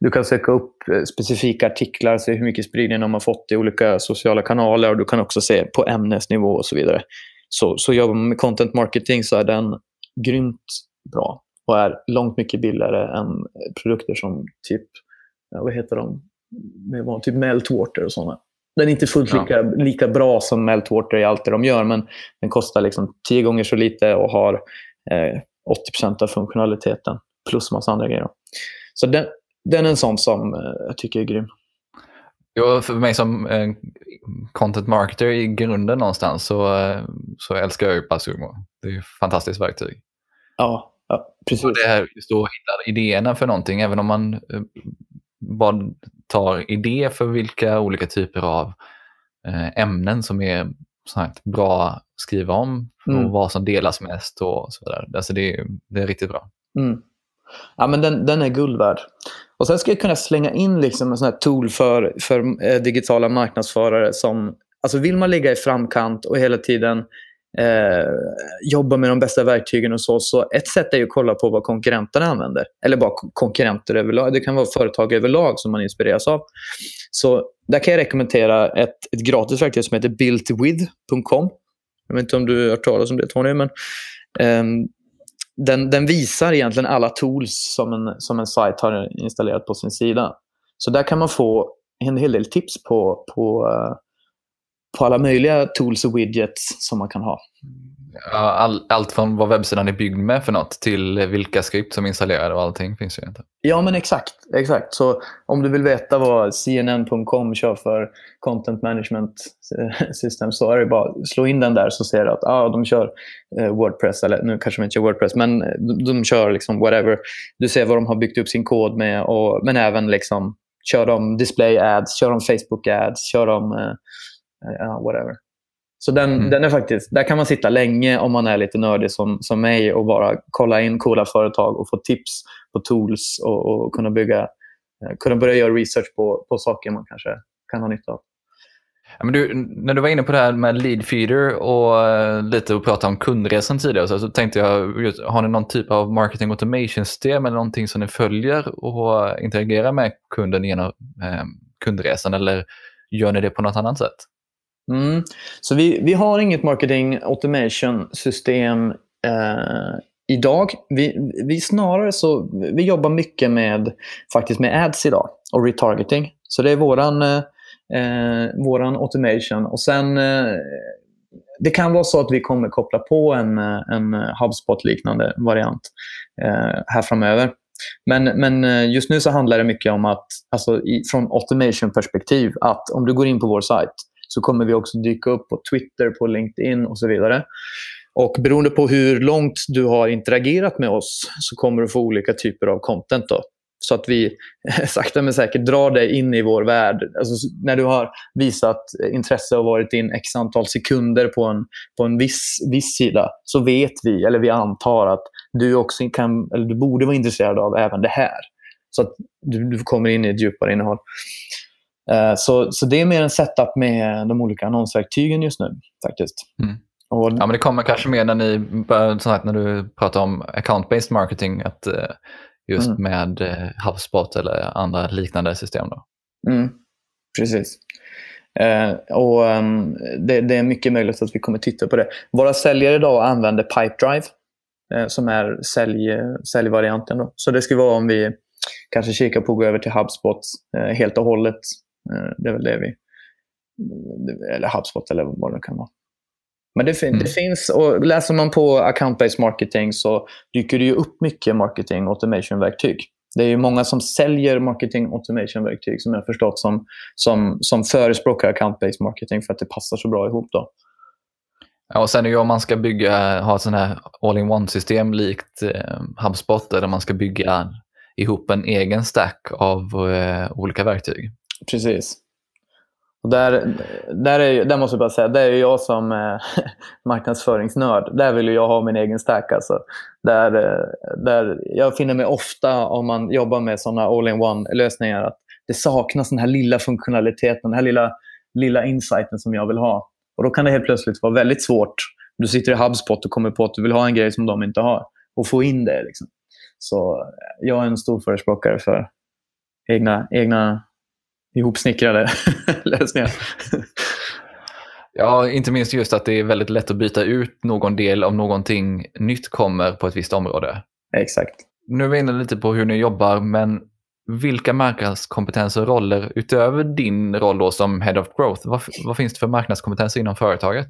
du kan söka upp eh, specifika artiklar, se hur mycket spridning de har fått i olika sociala kanaler och du kan också se på ämnesnivå och så vidare. Så, så jobbar man med content marketing så är den grymt bra och är långt mycket billigare än produkter som typ, vad heter de, med typ Meltwater och sådana. Den är inte fullt lika, ja. lika bra som Meltwater i allt det de gör, men den kostar liksom tio gånger så lite och har eh, 80% av funktionaliteten plus massa andra grejer. Så den, den är en sån som eh, jag tycker är grym. Ja, för mig som eh, content marketer i grunden någonstans så, eh, så älskar jag ju Pasumo. Det är ett fantastiskt verktyg. Ja, ja precis. Och det här just att hitta idéerna för någonting, även om man bara tar idé för vilka olika typer av ämnen som är bra att skriva om mm. och vad som delas mest och så vidare. Alltså det, det är riktigt bra. Mm. Ja, men den, den är guld värd. Och sen ska jag kunna slänga in liksom en sån här tool för, för eh, digitala marknadsförare som Alltså vill man ligga i framkant och hela tiden eh, jobba med de bästa verktygen och så, så ett sätt är ju att kolla på vad konkurrenterna använder. Eller bara konkurrenter överlag. Det kan vara företag överlag som man inspireras av. Så där kan jag rekommendera ett, ett gratis verktyg som heter builtwith.com. Jag vet inte om du har hört talas om det Tony, men um, den, den, visar egentligen alla tools som en, som en sajt har installerat på sin sida. Så där kan man få en hel del tips på, på eh, på alla möjliga tools och widgets som man kan ha. Mm. All, allt från vad webbsidan är byggd med för något till vilka skript som är installerade och allting finns ju inte. Ja, men exakt. exakt. Så om du vill veta vad CNN.com kör för content management eh, system så är det bara att slå in den där så ser du att ah, de kör eh, Wordpress, eller nu kanske de inte kör Wordpress, men eh, de, de kör liksom whatever. Du ser vad de har byggt upp sin kod med, och, men även liksom kör de display ads, kör de Facebook ads, kör de eh, uh, whatever. Så den, mm. den är faktiskt, där kan man sitta länge om man är lite nördig som, som mig och bara kolla in coola företag och få tips på tools och, och kunna, bygga, eh, kunna börja göra research på, på saker man kanske kan ha nytta av. Ja, men du, när du var inne på det här med lead feeder och uh, lite och prata om kundresan tidigare så, så tänkte jag, just, har ni någon typ av marketing automation system eller någonting som ni följer och interagerar med kunden genom uh, kundresan eller gör ni det på något annat sätt? Mm. Så vi, vi har inget marketing automation-system eh, idag. Vi, vi snarare så, vi jobbar mycket med, faktiskt med ads idag och retargeting. Så det är våran, eh, eh, våran automation. Och sen eh, det kan vara så att vi kommer koppla på en, en HubSpot-liknande variant eh, här framöver. Men, men eh, just nu så handlar det mycket om att, alltså i, från automation-perspektiv, att om du går in på vår sajt så kommer vi också dyka upp på Twitter, på LinkedIn och så vidare. Och beroende på hur långt du har interagerat med oss så kommer du få olika typer av content. Då. Så att vi sakta men säkert drar dig in i vår värld. Alltså, när du har visat intresse och varit in x antal sekunder på en, på en viss, viss sida så vet vi, eller vi antar att du också kan, eller du borde vara intresserad av även det här. Så att du, du kommer in i ett djupare innehåll. Eh, så, så det är mer en setup med de olika annonsverktygen just nu faktiskt. Mm. Och... Ja, men det kommer kanske mer när, ni, när du pratar om account-based marketing, att eh, just mm. med eh, HubSpot eller andra liknande system. Då. Mm. Precis. Eh, och um, det, det, är mycket möjligt att vi kommer titta på det. Våra säljare idag använder Pipedrive eh, som är sälj, säljvarianten. Då. Så det skulle vara om vi kanske kikar på att gå över till HubSpot eh, helt och hållet Eh, det är väl det vi... Eller HubSpot eller vad det kan vara. Men det, fin mm. det finns, och läser man på account-based marketing så dyker det ju upp mycket marketing automation-verktyg. Det är ju många som säljer marketing automation-verktyg som jag förstått som, som, som förespråkar account-based marketing för att det passar så bra ihop. Då. Ja, och sen är ju om man ska bygga, ha ett sånt här all-in-one-system likt eh, HubSpot där man ska bygga ihop en egen stack av eh, olika verktyg. Precis. Och där, där, är, där måste jag bara säga, där är jag som eh, marknadsföringsnörd. Där vill jag ha min egen stack. Alltså. Där, eh, där jag finner mig ofta om man jobbar med sådana all-in-one-lösningar att det saknas den här lilla funktionaliteten, den här lilla, lilla insighten som jag vill ha. Och Då kan det helt plötsligt vara väldigt svårt. Du sitter i HubSpot och kommer på att du vill ha en grej som de inte har och få in det. Liksom. Så jag är en stor förespråkare för egna, egna ihopsnickrade lösningar. Ja, inte minst just att det är väldigt lätt att byta ut någon del om någonting nytt kommer på ett visst område. Exakt. Nu är vi inne lite på hur ni jobbar, men vilka marknadskompetenser och roller utöver din roll då som Head of Growth, vad, vad finns det för marknadskompetenser inom företaget?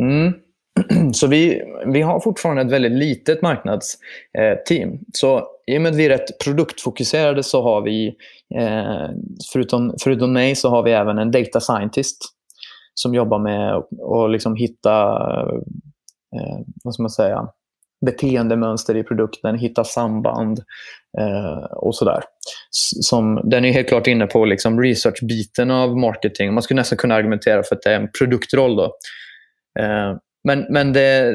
Mm. Så vi, vi har fortfarande ett väldigt litet marknadsteam. Så i och med att vi är rätt produktfokuserade så har vi, eh, förutom, förutom mig, så har vi även en data scientist som jobbar med att liksom hitta eh, vad ska man säga, beteendemönster i produkten, hitta samband eh, och sådär. Som, den är helt klart inne på liksom research-biten av marketing. Man skulle nästan kunna argumentera för att det är en produktroll. Då. Eh, men men det,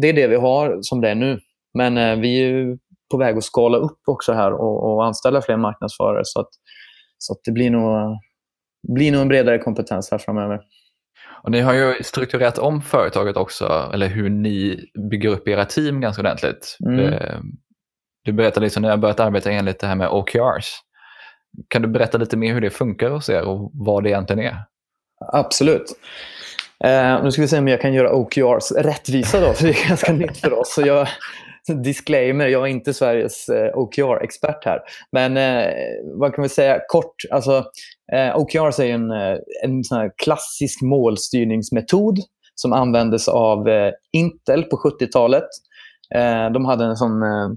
det är det vi har som det är nu. Men eh, vi på väg att skala upp också här och, och anställa fler marknadsförare. Så att, så att det blir nog, blir nog en bredare kompetens här framöver. Och ni har ju strukturerat om företaget också, eller hur ni bygger upp era team ganska ordentligt. Mm. Du berättade liksom när jag börjat arbeta enligt det här med OKRs. Kan du berätta lite mer hur det funkar hos er och vad det egentligen är? Absolut. Eh, nu ska vi se om jag kan göra OKRs rättvisa då, för det är ganska nytt för oss. Så jag, disclaimer, jag är inte Sveriges eh, OKR-expert här. Men eh, vad kan vi säga kort? Alltså, eh, OKR är en, eh, en sån klassisk målstyrningsmetod som användes av eh, Intel på 70-talet. Eh, de hade en sån, eh,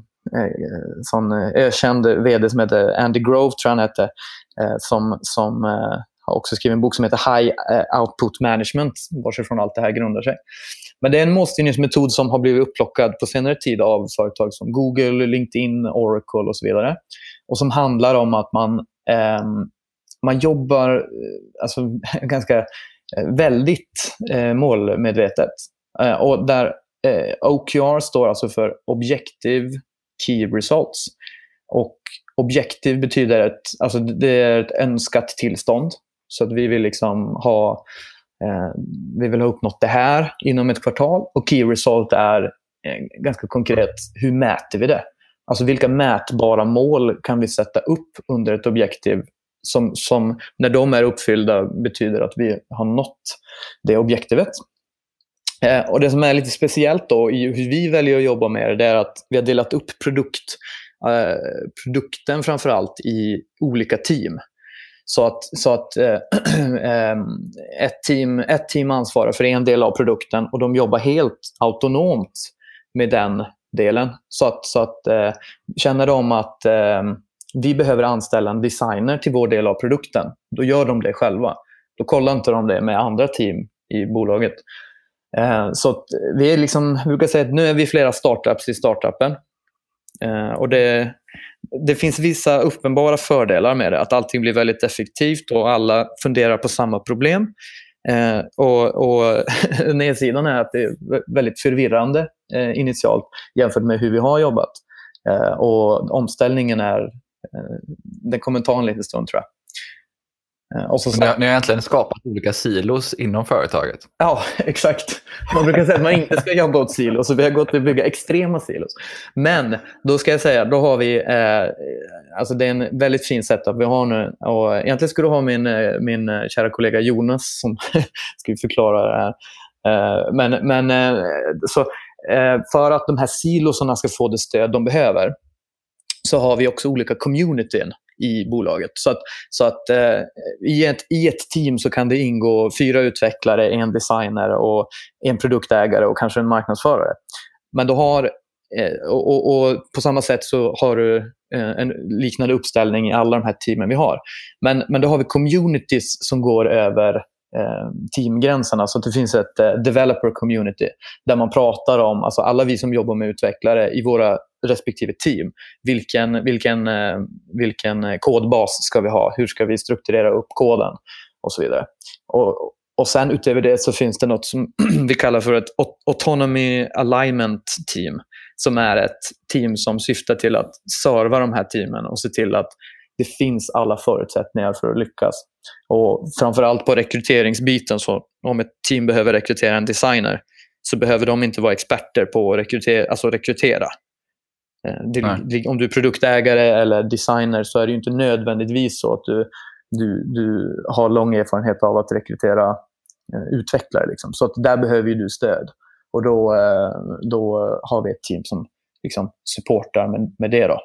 sån ökänd vd som hette Andy Grove, tror jag han hette, som, som har också skrivit en bok som heter High Output Management, varifrån allt det här grundar sig. Men det är en målstyrningsmetod som har blivit upplockad på senare tid av företag som Google, LinkedIn, Oracle och så vidare. Och som handlar om att man, eh, man jobbar eh, alltså, ganska eh, väldigt eh, målmedvetet. Eh, och där eh, OKR står alltså för Objective Key Results. Och objektiv betyder ett, alltså det är ett önskat tillstånd. Så att vi vill liksom ha Eh, vi vill ha uppnått det här inom ett kvartal. Och key result är eh, ganska konkret, hur mäter vi det? Alltså vilka mätbara mål kan vi sätta upp under ett objektiv som, som när de är uppfyllda betyder att vi har nått det objektivet. Eh, och Det som är lite speciellt då i hur vi väljer att jobba med det, det är att vi har delat upp produkt, eh, produkten framförallt i olika team. Så att, så att äh, ett, team, ett team ansvarar för en del av produkten och de jobbar helt autonomt med den delen. Så att, så att äh, känner de att äh, vi behöver anställa en designer till vår del av produkten, då gör de det själva. Då kollar inte de det med andra team i bolaget. Eh, så vi är liksom, vi brukar säga att nu är vi flera startups i startupen. Och det, det finns vissa uppenbara fördelar med det. Att allting blir väldigt effektivt och alla funderar på samma problem. Eh, och, och Nedsidan är att det är väldigt förvirrande eh, initialt jämfört med hur vi har jobbat. Eh, och Omställningen är, eh, den kommer ta en liten stund tror jag. Eh, och så, ni, har, ni har egentligen skapat olika silos inom företaget. Ja, exakt. Man brukar säga att man inte ska jobba åt silos och vi har gått till att bygga extrema silos. Men då ska jag säga, då har vi, eh, alltså det är en väldigt fin setup vi har nu. Och egentligen skulle du ha min, eh, min eh, kära kollega Jonas som ska förklara det här. Eh, men men eh, så, för att de här silosarna ska få det stöd de behöver så har vi också olika communityn i bolaget. Så att, så att eh, i, ett, i ett team så kan det ingå fyra utvecklare, en designer, och en produktägare och kanske en marknadsförare. Men du har, eh, och, och, och, på samma sätt så har du eh, en liknande uppställning i alla de här teamen vi har. Men, men då har vi communities som går över Eh, teamgränserna. Så att det finns ett eh, developer community där man pratar om, alltså alla vi som jobbar med utvecklare i våra respektive team. Vilken, vilken, eh, vilken kodbas ska vi ha? Hur ska vi strukturera upp koden? Och så vidare. Och, och sen utöver det så finns det något som vi kallar för ett Autonomy Alignment Team. Som är ett team som syftar till att serva de här teamen och se till att det finns alla förutsättningar för att lyckas. Och framförallt på rekryteringsbiten, så om ett team behöver rekrytera en designer så behöver de inte vara experter på att rekrytera. Alltså rekrytera. Eh, det, om du är produktägare eller designer så är det inte nödvändigtvis så att du, du, du har lång erfarenhet av att rekrytera eh, utvecklare. Liksom. Så att där behöver du stöd. Och då, eh, då har vi ett team som liksom supportar med, med det. Då.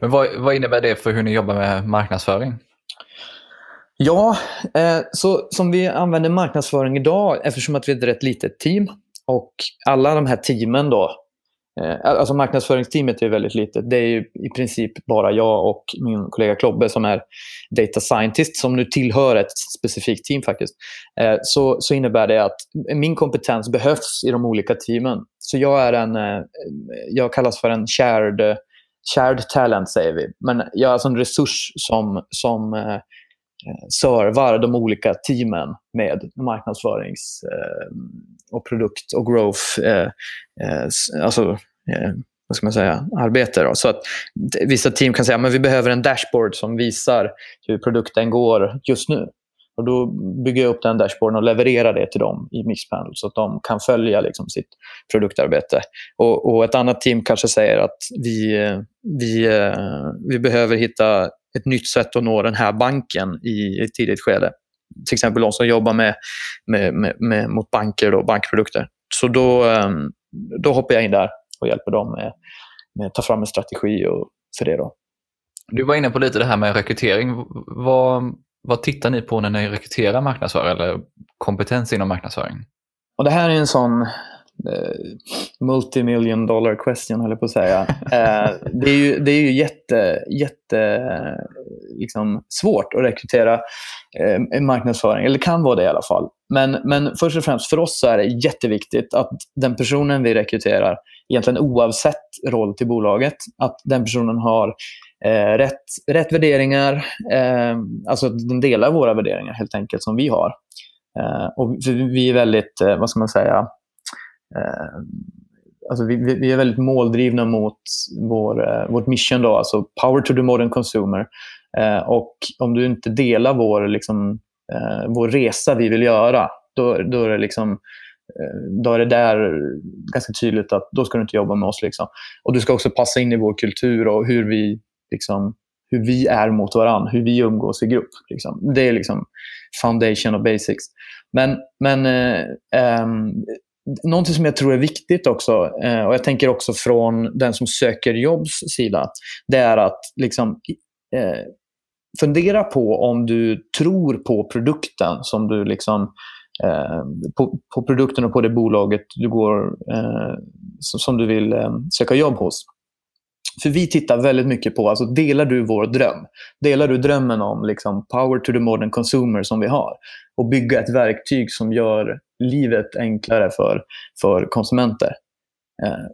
Men vad, vad innebär det för hur ni jobbar med marknadsföring? Ja, eh, så som vi använder marknadsföring idag, eftersom att vi är ett rätt litet team och alla de här teamen då, eh, alltså marknadsföringsteamet är väldigt litet. Det är i princip bara jag och min kollega Klobbe som är data scientist som nu tillhör ett specifikt team faktiskt. Eh, så, så innebär det att min kompetens behövs i de olika teamen. Så jag är en, eh, jag kallas för en shared shared talent säger vi. Men jag är alltså en resurs som, som eh, servar de olika teamen med marknadsförings eh, och produkt och growth, eh, eh, alltså eh, vad ska man säga, arbete. Då. Så att vissa team kan säga att vi behöver en dashboard som visar hur produkten går just nu. Och Då bygger jag upp den dashboarden och levererar det till dem i Mixpanel så att de kan följa liksom, sitt produktarbete. Och, och, Ett annat team kanske säger att vi, vi, vi behöver hitta ett nytt sätt att nå den här banken i ett tidigt skede. Till exempel de som jobbar med, med, med, med mot banker och bankprodukter. Så då, ehm, då hoppar jag in där och hjälper dem med, med att ta fram en strategi och, för det. Då. Du var inne på lite det här med rekrytering. Vad, vad tittar ni på när ni rekryterar marknadsförare eller kompetens inom marknadsföring? Och det här är en sån eh, multimillion dollar question, höll jag på att säga. eh, det är ju, det är ju jätte, jätte liksom, svårt att rekrytera eh, marknadsföring, eller kan vara det i alla fall. Men, men först och främst för oss så är det jätteviktigt att den personen vi rekryterar, egentligen oavsett roll till bolaget, att den personen har eh, rätt, rätt värderingar, eh, alltså den delar våra värderingar helt enkelt som vi har. Eh, och vi är väldigt, eh, vad ska man säga, eh, alltså vi, vi, är väldigt måldrivna mot vår, eh, vårt mission, då, alltså power to the modern consumer. Eh, och om du inte delar vår, liksom, eh, vår resa vi vill göra, då, då är det liksom eh, då är det där ganska tydligt att då ska du inte jobba med oss. Liksom. Och Du ska också passa in i vår kultur och hur vi liksom, hur vi är mot varandra, hur vi umgås i grupp. Liksom. Det är liksom foundation och basics. Men, men eh, eh, någonting som jag tror är viktigt också, eh, och jag tänker också från den som söker jobbs sida, det är att liksom, eh, fundera på om du tror på produkten som du liksom ehm, på, på, produkten och på det bolaget du går, eh, som du vill eh, söka jobb hos. För vi tittar väldigt mycket på, alltså delar du vår dröm? Delar du drömmen om liksom, power to the modern consumer som vi har? Och bygga ett verktyg som gör livet enklare för, för konsumenter. Eh,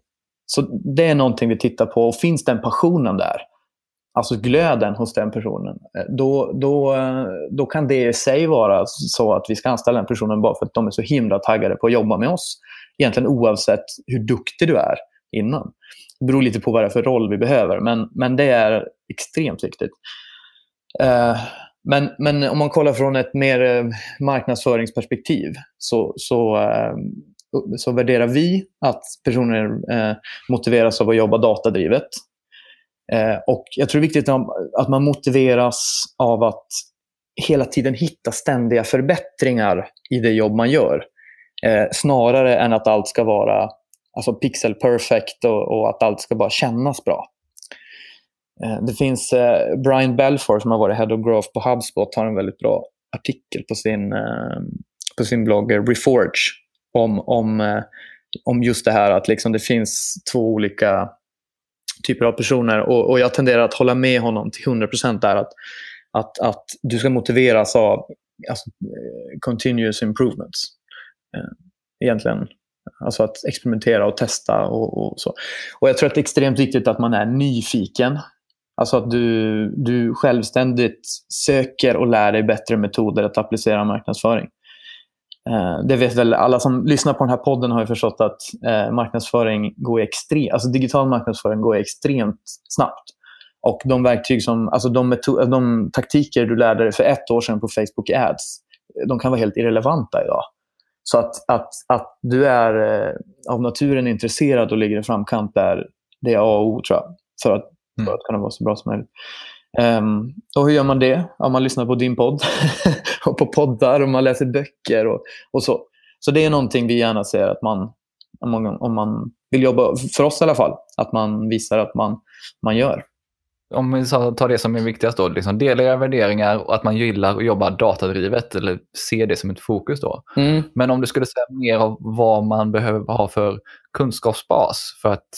så det är någonting vi tittar på. Och finns den passionen där, alltså glöden hos den personen, eh, då, då, eh, då kan det i sig vara så att vi ska anställa den personen bara för att de är så himla taggade på att jobba med oss. Egentligen oavsett hur duktig du är innan. Det beror lite på vad det är för roll vi behöver, men, men det är extremt viktigt. Uh, men, men om man kollar från ett mer eh, marknadsföringsperspektiv så, så, uh, så värderar vi att personer motiveras av att jobba datadrivet. och Jag tror det är viktigt att man motiveras av att hela tiden hitta ständiga förbättringar i det jobb man gör. snarare än att allt ska vara alltså pixel perfect och, och, att allt ska bara kännas bra. Eh, det finns eh, Brian Belfour som har varit Head of Growth på HubSpot har en väldigt bra artikel på sin, eh, på sin blogg eh, Reforge om, om, eh, om just det här att liksom det finns två olika typer av personer. Och, och jag tenderar att hålla med honom till 100% där att, att, att du ska motiveras av alltså, continuous improvements. Egentligen Alltså att experimentera och testa och, och, så. Och jag tror att det är extremt viktigt att man är nyfiken. Alltså att du, du självständigt söker och lär dig bättre metoder att applicera marknadsföring. Eh, det vet väl alla som lyssnar på den här podden har ju förstått att eh, marknadsföring går extremt, alltså digital marknadsföring går extremt snabbt. Och de verktyg som, alltså de, de taktiker du lärde dig för ett år sedan på Facebook Ads, de kan vara helt irrelevanta idag. Så att, att, att du är eh, av naturen intresserad och ligger i framkant, där, det är A och O tror jag, för att, mm. för att kunna vara så bra som möjligt. Um, och hur gör man det? Ja, man lyssnar på din podd och på poddar och man läser böcker och, och så. Så det är någonting vi gärna ser att man, om man, om man vill jobba, för oss i alla fall, att man visar att man, man gör. Om vi tar det som är viktigast då, liksom dela era värderingar och att man gillar att jobba datadrivet eller se det som ett fokus då. Mm. Men om du skulle säga mer av vad man behöver ha för kunskapsbas för att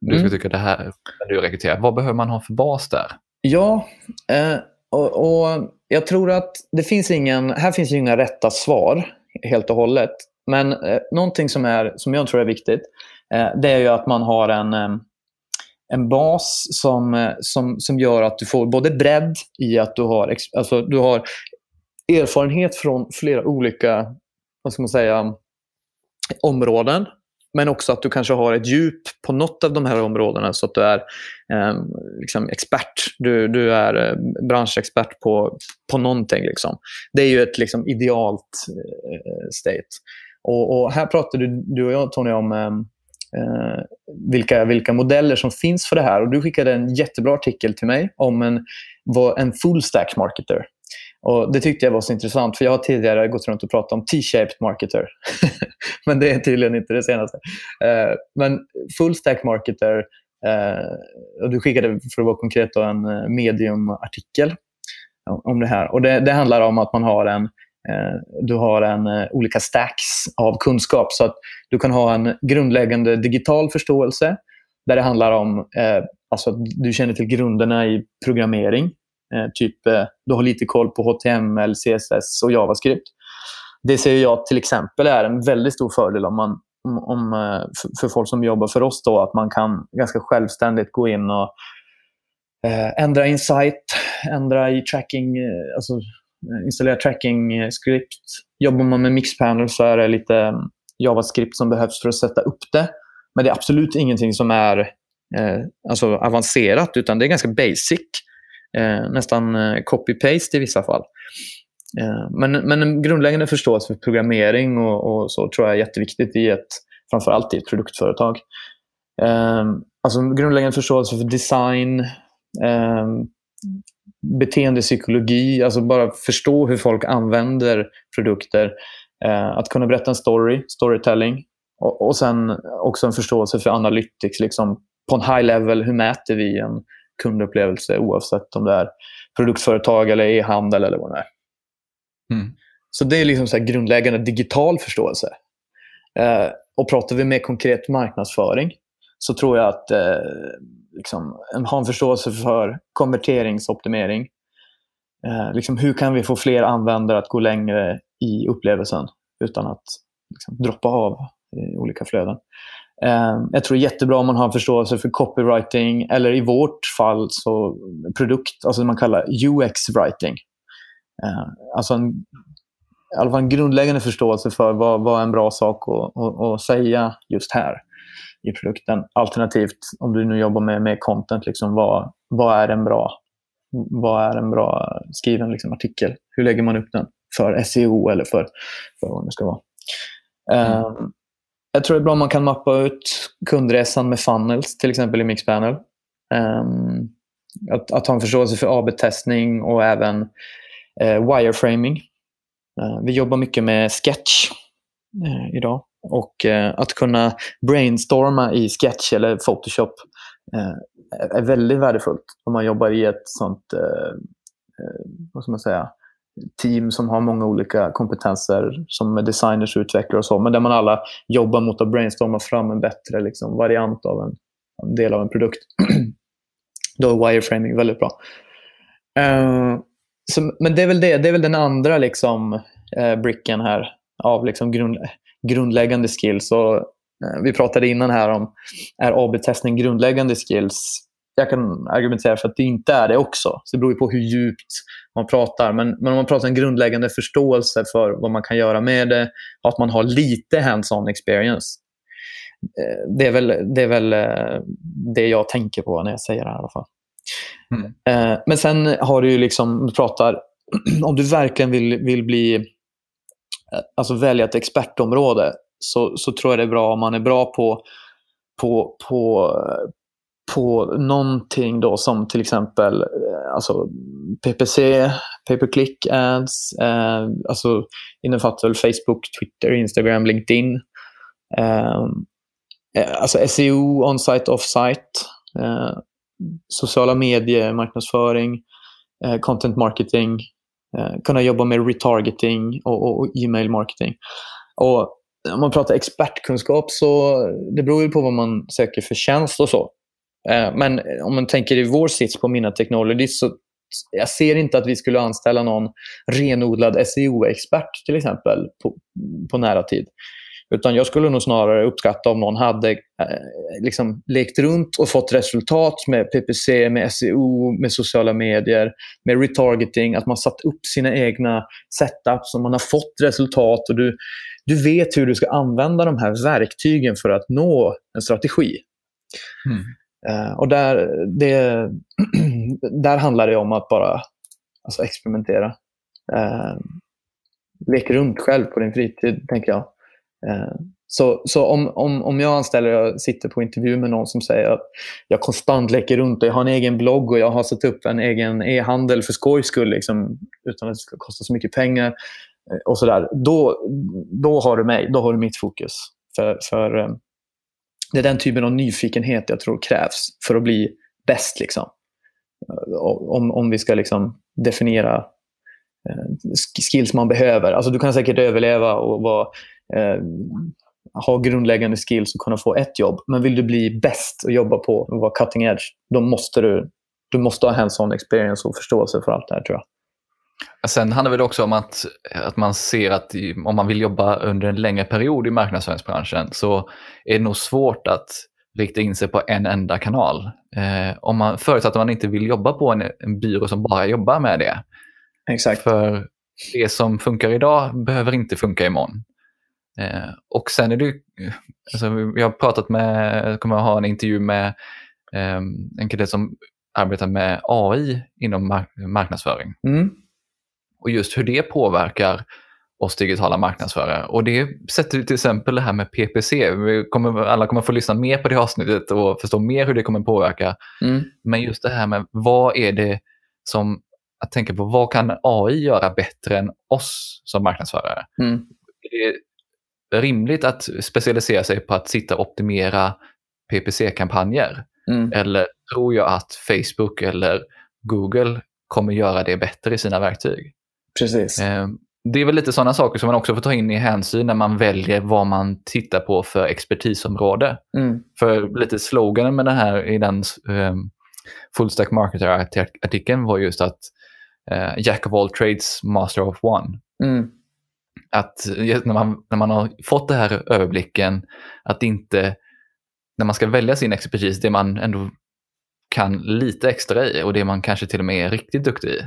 du ska mm. tycka det här när du rekryterar. Vad behöver man ha för bas där? Ja, eh, och, och, jag tror att det finns ingen, här finns ju inga rätta svar helt och hållet. Men eh, någonting som, är, som jag tror är viktigt, eh, det är ju att man har en, eh, en bas som, eh, som, som gör att du får både bredd i att du har, alltså, du har erfarenhet från flera olika vad ska man säga, områden. Men också att du kanske har ett djup på något av de här områdena så att du är eh, liksom expert. Du, du är eh, branschexpert på, på någonting. Liksom. Det är ju ett liksom, idealt eh, state. Och, och, här pratade du, du och jag, Tony, om ehm, eh, vilka, vilka modeller som finns för det här. Och Du skickade en jättebra artikel till mig om en, en full stack marketer. Och Det tyckte jag var så intressant, för jag har tidigare gått runt och pratat om T-shaped marketer. men det är tydligen inte det senaste. Eh, men full stack marketer, eh, och du skickade för att vara konkret då, en eh, medium-artikel om det här. Och det, det, handlar om att man har en Eh, du har en, eh, olika stacks av kunskap. Så att du kan ha en grundläggande digital förståelse där det handlar om eh, alltså att du känner till grunderna i programmering. Eh, typ, eh, du har lite koll på HTML, CSS och JavaScript. Det ser jag till exempel är en väldigt stor fördel om man, om, om eh, för, folk som jobbar för oss. Då, att man kan ganska självständigt gå in och eh, ändra i ändra i tracking, alltså Eh, installera tracking-script. Eh, Jobbar man med Mixpanel så är det lite mm, JavaScript som behövs för att sätta upp det. Men det är absolut ingenting som är eh, alltså avancerat, utan det är ganska basic. Eh, nästan eh, copy-paste i vissa fall. Eh, men, men en grundläggande förståelse för programmering och, och, så tror jag är jätteviktigt i ett, framförallt i ett produktföretag. Eh, alltså grundläggande förståelse för design, eh, beteendepsykologi, alltså bara förstå hur folk använder produkter. Eh, att kunna berätta en story, storytelling. Och, och sen också en förståelse för analytics. Liksom, på en high level, hur mäter vi en kundupplevelse oavsett om det är produktföretag eller e-handel eller vad det är. Mm. Så det är liksom så grundläggande digital förståelse. Eh, och pratar vi mer konkret marknadsföring så tror jag att eh, liksom, ha en förståelse för konverteringsoptimering. Eh, liksom, hur kan vi få fler användare att gå längre i upplevelsen utan att liksom, droppa av i olika flöden. Eh, jag tror det är jättebra om man har en förståelse för copywriting eller i vårt fall så produkt, alltså det man kallar UX-writing. Eh, alltså en, i alla fall en grundläggande förståelse för vad, vad är en bra sak att, att, att, säga just här i produkten. Alternativt, om du nu jobbar med, med content, liksom, vad, vad är en bra vad är en bra skriven liksom, artikel? Hur lägger man upp den för SEO eller för, för vad det ska vara? Mm. Um, jag tror det är bra om man kan mappa ut kundresan med funnels, till exempel i Mixpanel. Um, att, att, ha en förståelse för AB-testning och även uh, wireframing. Uh, vi jobbar mycket med Sketch uh, idag. Och eh, att kunna brainstorma i Sketch eller Photoshop eh, är väldigt värdefullt om man jobbar i ett sånt eh, vad ska man säga, team som har många olika kompetenser som designers och utvecklare och så, men där man alla jobbar mot att brainstorma fram en bättre liksom, variant av en, en, del av en produkt. Då är wireframing väldigt bra. Uh, så, men det är väl det. Det är väl den andra liksom, uh, bricken här av liksom grund, grundläggande skills. Och, uh, vi pratade innan här om är AB-testning grundläggande skills jag kan argumentera för att det inte är det också. Så det beror på hur djupt man pratar. Men, men om man pratar en grundläggande förståelse för vad man kan göra med det och att man har lite hands-on experience. Eh, det är väl, det är väl eh, det jag tänker på när jag säger det här, i alla fall. Mm. Eh, men sen har du ju liksom, du pratar, om du verkligen vill, vill bli, eh, Eh, alltså välja ett expertområde så, så tror jag det är bra om man är bra på, på, på, på någonting då som till exempel eh, alltså PPC, pay per click ads, eh, alltså innefattar Facebook, Twitter, Instagram, LinkedIn. Eh, eh alltså SEO, on-site, off-site, eh, sociala medier, marknadsföring, eh, content marketing, Eh, kunna jobba med retargeting och, och, och e-mail marketing. Och om man pratar expertkunskap så det beror ju på vad man söker för tjänst och så. Eh, men om man tänker i vår sits på Mina Technologies så jag ser inte att vi skulle anställa någon renodlad SEO-expert till exempel på, på nära tid. Utan jag skulle nog snarare uppskatta om någon hade eh, liksom lekt runt och fått resultat med PPC, med SEO, med sociala medier, med retargeting. Att man satt upp sina egna setups och man har fått resultat. och du, du vet hur du ska använda de här verktygen för att nå en strategi. Mm. Uh, och där, det, där handlar det om att bara alltså experimentera. Uh, lek runt själv på din fritid, tänker jag. Eh, så, så om, om, om jag anställer, jag sitter på intervju med någon som säger att jag konstant leker runt och jag har en egen blogg och jag har satt upp en egen e-handel för skojs skull, liksom, utan att det ska kosta så mycket pengar. Eh, och sådär, då, då har du mig, då har du mitt fokus. För, för eh, det är den typen av nyfikenhet jag tror krävs för att bli bäst. Liksom. Om, om vi ska liksom definiera skills man behöver. Alltså, du kan säkert överleva och vara, eh, ha grundläggande skills och kunna få ett jobb. Men vill du bli bäst och jobba på och vara cutting edge, då måste du, du måste ha hands-on experience och förståelse för allt det här tror jag. Sen handlar det väl också om att, att man ser att om man vill jobba under en längre period i marknadsföringsbranschen så är det nog svårt att rikta in sig på en enda kanal. Eh, om man förutsatt att man inte vill jobba på en, en byrå som bara jobbar med det. Exakt. För det som funkar idag behöver inte funka imorgon. Eh, och sen är det alltså, jag har pratat med, jag kommer att ha en intervju med eh, en kille som arbetar med AI inom mark marknadsföring. Mm och just hur det påverkar oss digitala marknadsförare. Och det sätter till exempel det här med PPC. Kommer, alla kommer få lyssna mer på det avsnittet och förstå mer hur det kommer påverka. Mm. Men just det här med vad är det som, att tänka på vad kan AI göra bättre än oss som marknadsförare? Mm. Är det rimligt att specialisera sig på att sitta och optimera PPC-kampanjer? Mm. Eller tror jag att Facebook eller Google kommer göra det bättre i sina verktyg? Precis. Eh, det är väl lite sådana saker som man också får ta in i hänsyn när man väljer vad man tittar på för expertisområde. Mm. För lite sloganen med det här i den um, Full Stack Marketer-artikeln var just att uh, Jack of all trades, master of one. Mm. Att när man, när man har fått den här överblicken, att inte, när man ska välja sin expertis, det man ändå kan lite extra i och det man kanske till och med är riktigt duktig i.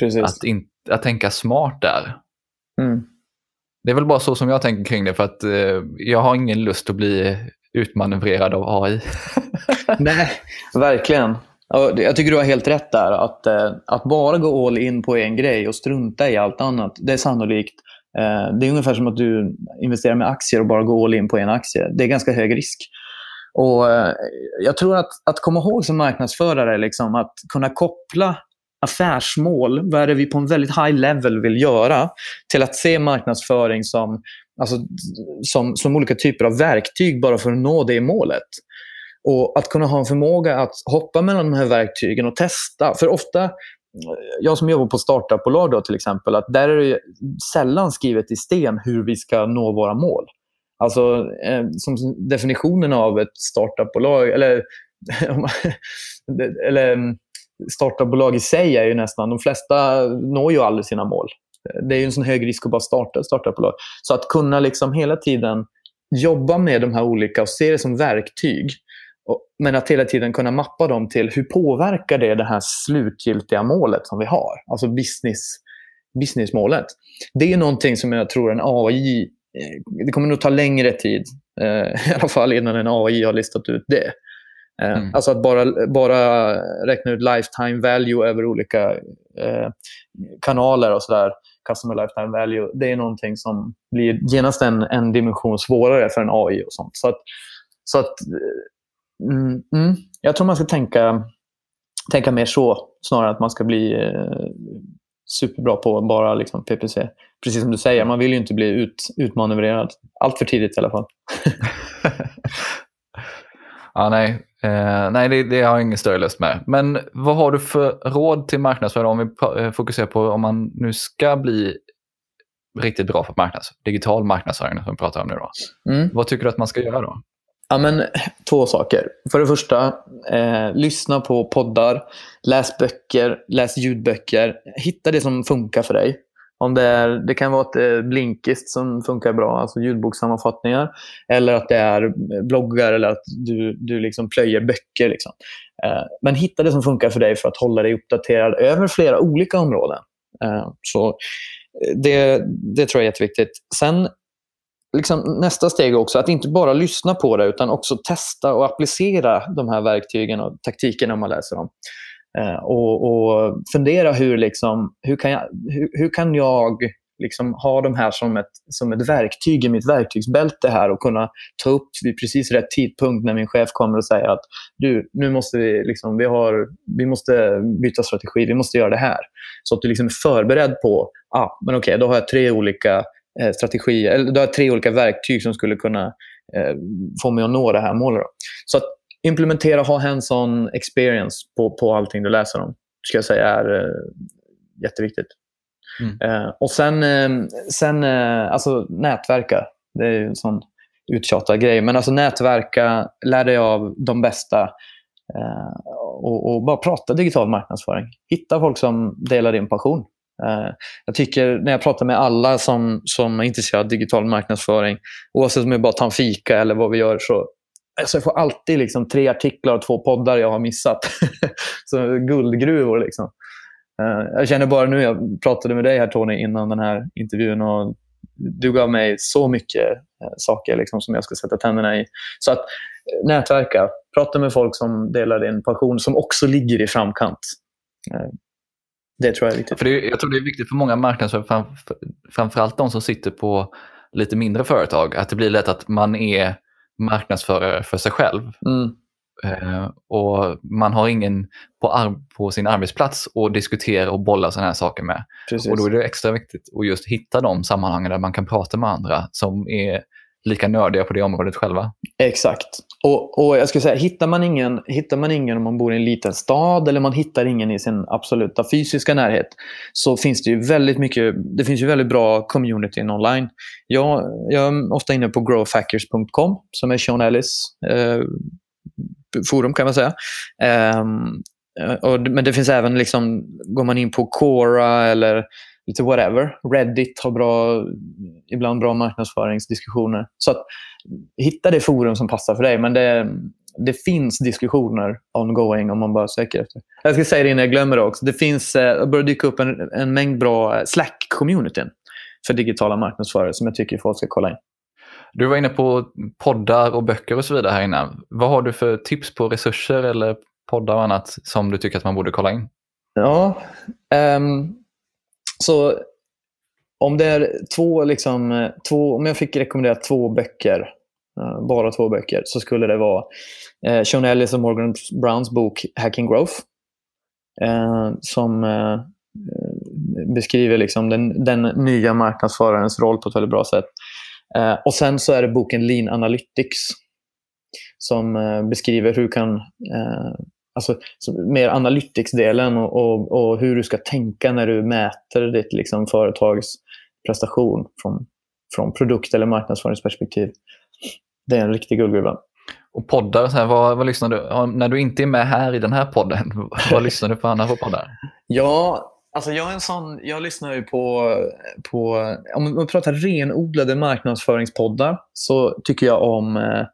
Precis. Att, in, att tänka smart där. Mm. Det är väl bara så som jag tänker kring det för att eh, jag har ingen lust att bli utmanövrerad av AI. Nej, verkligen. Jag tycker du har helt rätt där. Att, eh, att bara gå all in på en grej och strunta i allt annat, det är sannolikt. Eh, det är ungefär som att du investerar med aktier och bara går all in på en aktie. Det är ganska hög risk. Och eh, Jag tror att, att komma ihåg som marknadsförare, liksom, att kunna koppla affärsmål, vad är det vi på en väldigt high level vill göra, till att se marknadsföring som, alltså, som, som olika typer av verktyg bara för att nå det målet. Och att kunna ha en förmåga att hoppa mellan de här verktygen och testa. För ofta, jag som jobbar på startupbolag då till exempel, att där är det sällan skrivet i sten hur vi ska nå våra mål. Alltså eh, som definitionen av ett startupbolag, eller, eller mm, startupbolag i sig är ju nästan, de flesta når ju aldrig sina mål. Det är ju en sån hög risk att bara starta ett startupbolag. Så att kunna liksom hela tiden jobba med de här olika och se det som verktyg. Men att hela tiden kunna mappa dem till hur påverkar det det här slutgiltiga målet som vi har? Alltså business, businessmålet. Det är någonting som jag tror en AI... Eh, det kommer nog ta längre tid, eh, i alla fall innan en AI har listat ut det. Eh, Mm. Alltså att bara, bara räkna ut lifetime value över olika eh, kanaler och sådär. Customer lifetime value. Det är någonting som blir genast en, en dimension svårare för en AI och sånt. Så att, så att mm, mm, jag tror man ska tänka, tänka mer så snarare än att man ska bli eh, superbra på bara liksom PPC. Precis som du säger, man vill ju inte bli ut, utmanövrerad. Allt för tidigt i alla fall. Ja, nej, eh, nej det, det har jag ingen större lust med. Men vad har du för råd till marknadsföring om vi eh, fokuserar på om man nu ska bli riktigt bra på marknads, digital marknadsföring som vi pratar om nu då. Mm. Vad tycker du att man ska göra då? Ja, men, två saker. För det första, eh, lyssna på poddar, läs böcker, läs ljudböcker. Hitta det som funkar för dig. Om det, är, det kan vara att det är Blinkist som funkar bra, alltså ljudbokssammanfattningar. Eller att det är bloggar eller att du, du liksom plöjer böcker. Liksom. Eh, men hitta det som funkar för dig för att hålla dig uppdaterad över flera olika områden. Eh, så eh, det, det tror jag är jätteviktigt. Sen liksom, nästa steg är också att inte bara lyssna på det utan också testa och applicera de här verktygen och taktikerna man läser om. Eh, och, och fundera hur, liksom, hur kan jag, hur, hur kan jag liksom ha de här som ett, som ett verktyg i mitt verktygsbälte här och kunna ta upp vid precis rätt tidpunkt när min chef kommer och säger att du, nu måste vi, liksom, vi, har, vi måste byta strategi, vi måste göra det här. Så att du liksom är förberedd på, ah, men okej, då har jag tre olika eh, strategier, eller då har tre olika verktyg som skulle kunna eh, få mig att nå det här målet. Då. Så att implementera, ha hands-on experience på, på allting du läser om, ska jag säga är eh, jätteviktigt. Mm. Eh, och sen, eh, sen eh, alltså nätverka. Det är en sån uttjatad grej. Men alltså nätverka, lär dig av de bästa och, och bara prata digital marknadsföring. Hitta folk som delar din passion. Eh, jag tycker när jag pratar med alla som, som är intresserade av digital marknadsföring, oavsett om jag bara tar en fika eller vad vi gör, så alltså jag får alltid liksom tre artiklar och två poddar jag har missat. så guldgruvor. Liksom. Eh, jag känner bara nu, jag pratade med dig här Tony innan den här intervjun och du gav mig så mycket eh, saker liksom, som jag ska sätta tänderna i. Så att nätverka, prata med folk som delar din passion, som också ligger i framkant. Det tror jag är viktigt. För det, jag tror det är viktigt för många marknadsförare, fram, framförallt de som sitter på lite mindre företag, att det blir lätt att man är marknadsförare för sig själv. Mm. Eh, och man har ingen på, på sin arbetsplats att diskutera och bolla sådana här saker med. Precis. Och då är det extra viktigt att just hitta de sammanhangen där man kan prata med andra som är lika nördiga på det området själva. Exakt. Och, och jag skulle säga, hittar man, ingen, hittar man ingen om man bor i en liten stad eller man hittar ingen i sin absoluta fysiska närhet så finns det ju väldigt mycket, det finns ju väldigt bra communityn online. Jag, jag är ofta inne på growhackers.com som är Sean Ellis eh, forum kan man säga. Eh, och, men det finns även, liksom, går man in på Quora eller lite whatever. Reddit har bra, ibland bra marknadsföringsdiskussioner. Så att, hitta det forum som passar för dig. Men det, det finns diskussioner ongoing om man bara söker efter. Jag ska säga det innan jag glömmer det också. Det finns, eh, börjar dyka upp en, en mängd bra Slack-communityn för digitala marknadsförare som jag tycker folk ska kolla in. Du var inne på poddar och böcker och så vidare här innan. Vad har du för tips på resurser eller poddar och annat som du tycker att man borde kolla in? Ja, ehm, så om det är två, liksom, eh, två, om jag fick rekommendera två böcker, eh, bara två böcker, så skulle det vara eh, Sean Ellis och Morgan Browns bok Hacking Growth. Eh, som eh, eh, beskriver liksom den, den nya marknadsförarens roll på ett väldigt bra sätt. Eh, och sen så är det boken Lean Analytics som eh, beskriver hur kan eh, alltså, så mer analytics-delen och, och, och hur du ska tänka när du mäter ditt liksom, företags prestation från, från produkt eller marknadsföringsperspektiv. Det är en riktig guldgruva. Och poddar, så här, vad, vad lyssnar du När du inte är med här i den här podden, vad lyssnar du på andra på poddar? Ja, alltså jag är en sån, jag lyssnar ju på, på om man pratar renodlade marknadsföringspoddar så tycker jag om eh,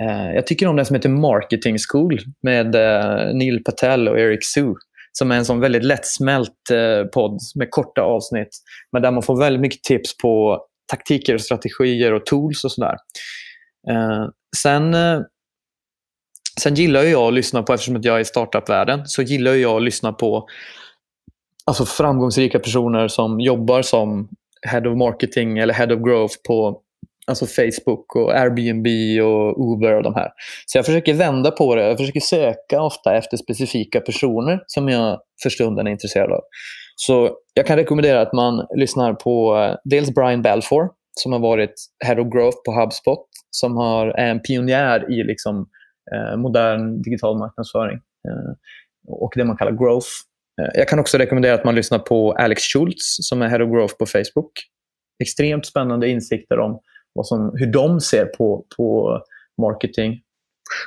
Eh, jag tycker om den som heter Marketing School med eh, Neil Patel och Eric Sue. Som är en sån väldigt lättsmält eh, podd med korta avsnitt. Men där man får väldigt mycket tips på taktiker, strategier och tools och sådär. Sen, Sen gillar jag att lyssna på, eftersom jag är i startup-världen, så gillar jag att lyssna på alltså framgångsrika personer som jobbar som Head of Marketing eller Head of Growth på alltså Facebook och Airbnb och Uber och de här. Så jag försöker vända på det. Jag försöker söka ofta efter specifika personer som jag för stunden är intresserad av. Så jag kan rekommendera att man lyssnar på eh, dels Brian Balfour som har varit Head of Growth på HubSpot som har, är en pionjär i liksom, eh, modern digital marknadsföring eh, och det man kallar growth. Eh, jag kan också rekommendera att man lyssnar på Alex Schultz som är Head of Growth på Facebook. Extremt spännande insikter om vad som, hur de ser på, på marketing.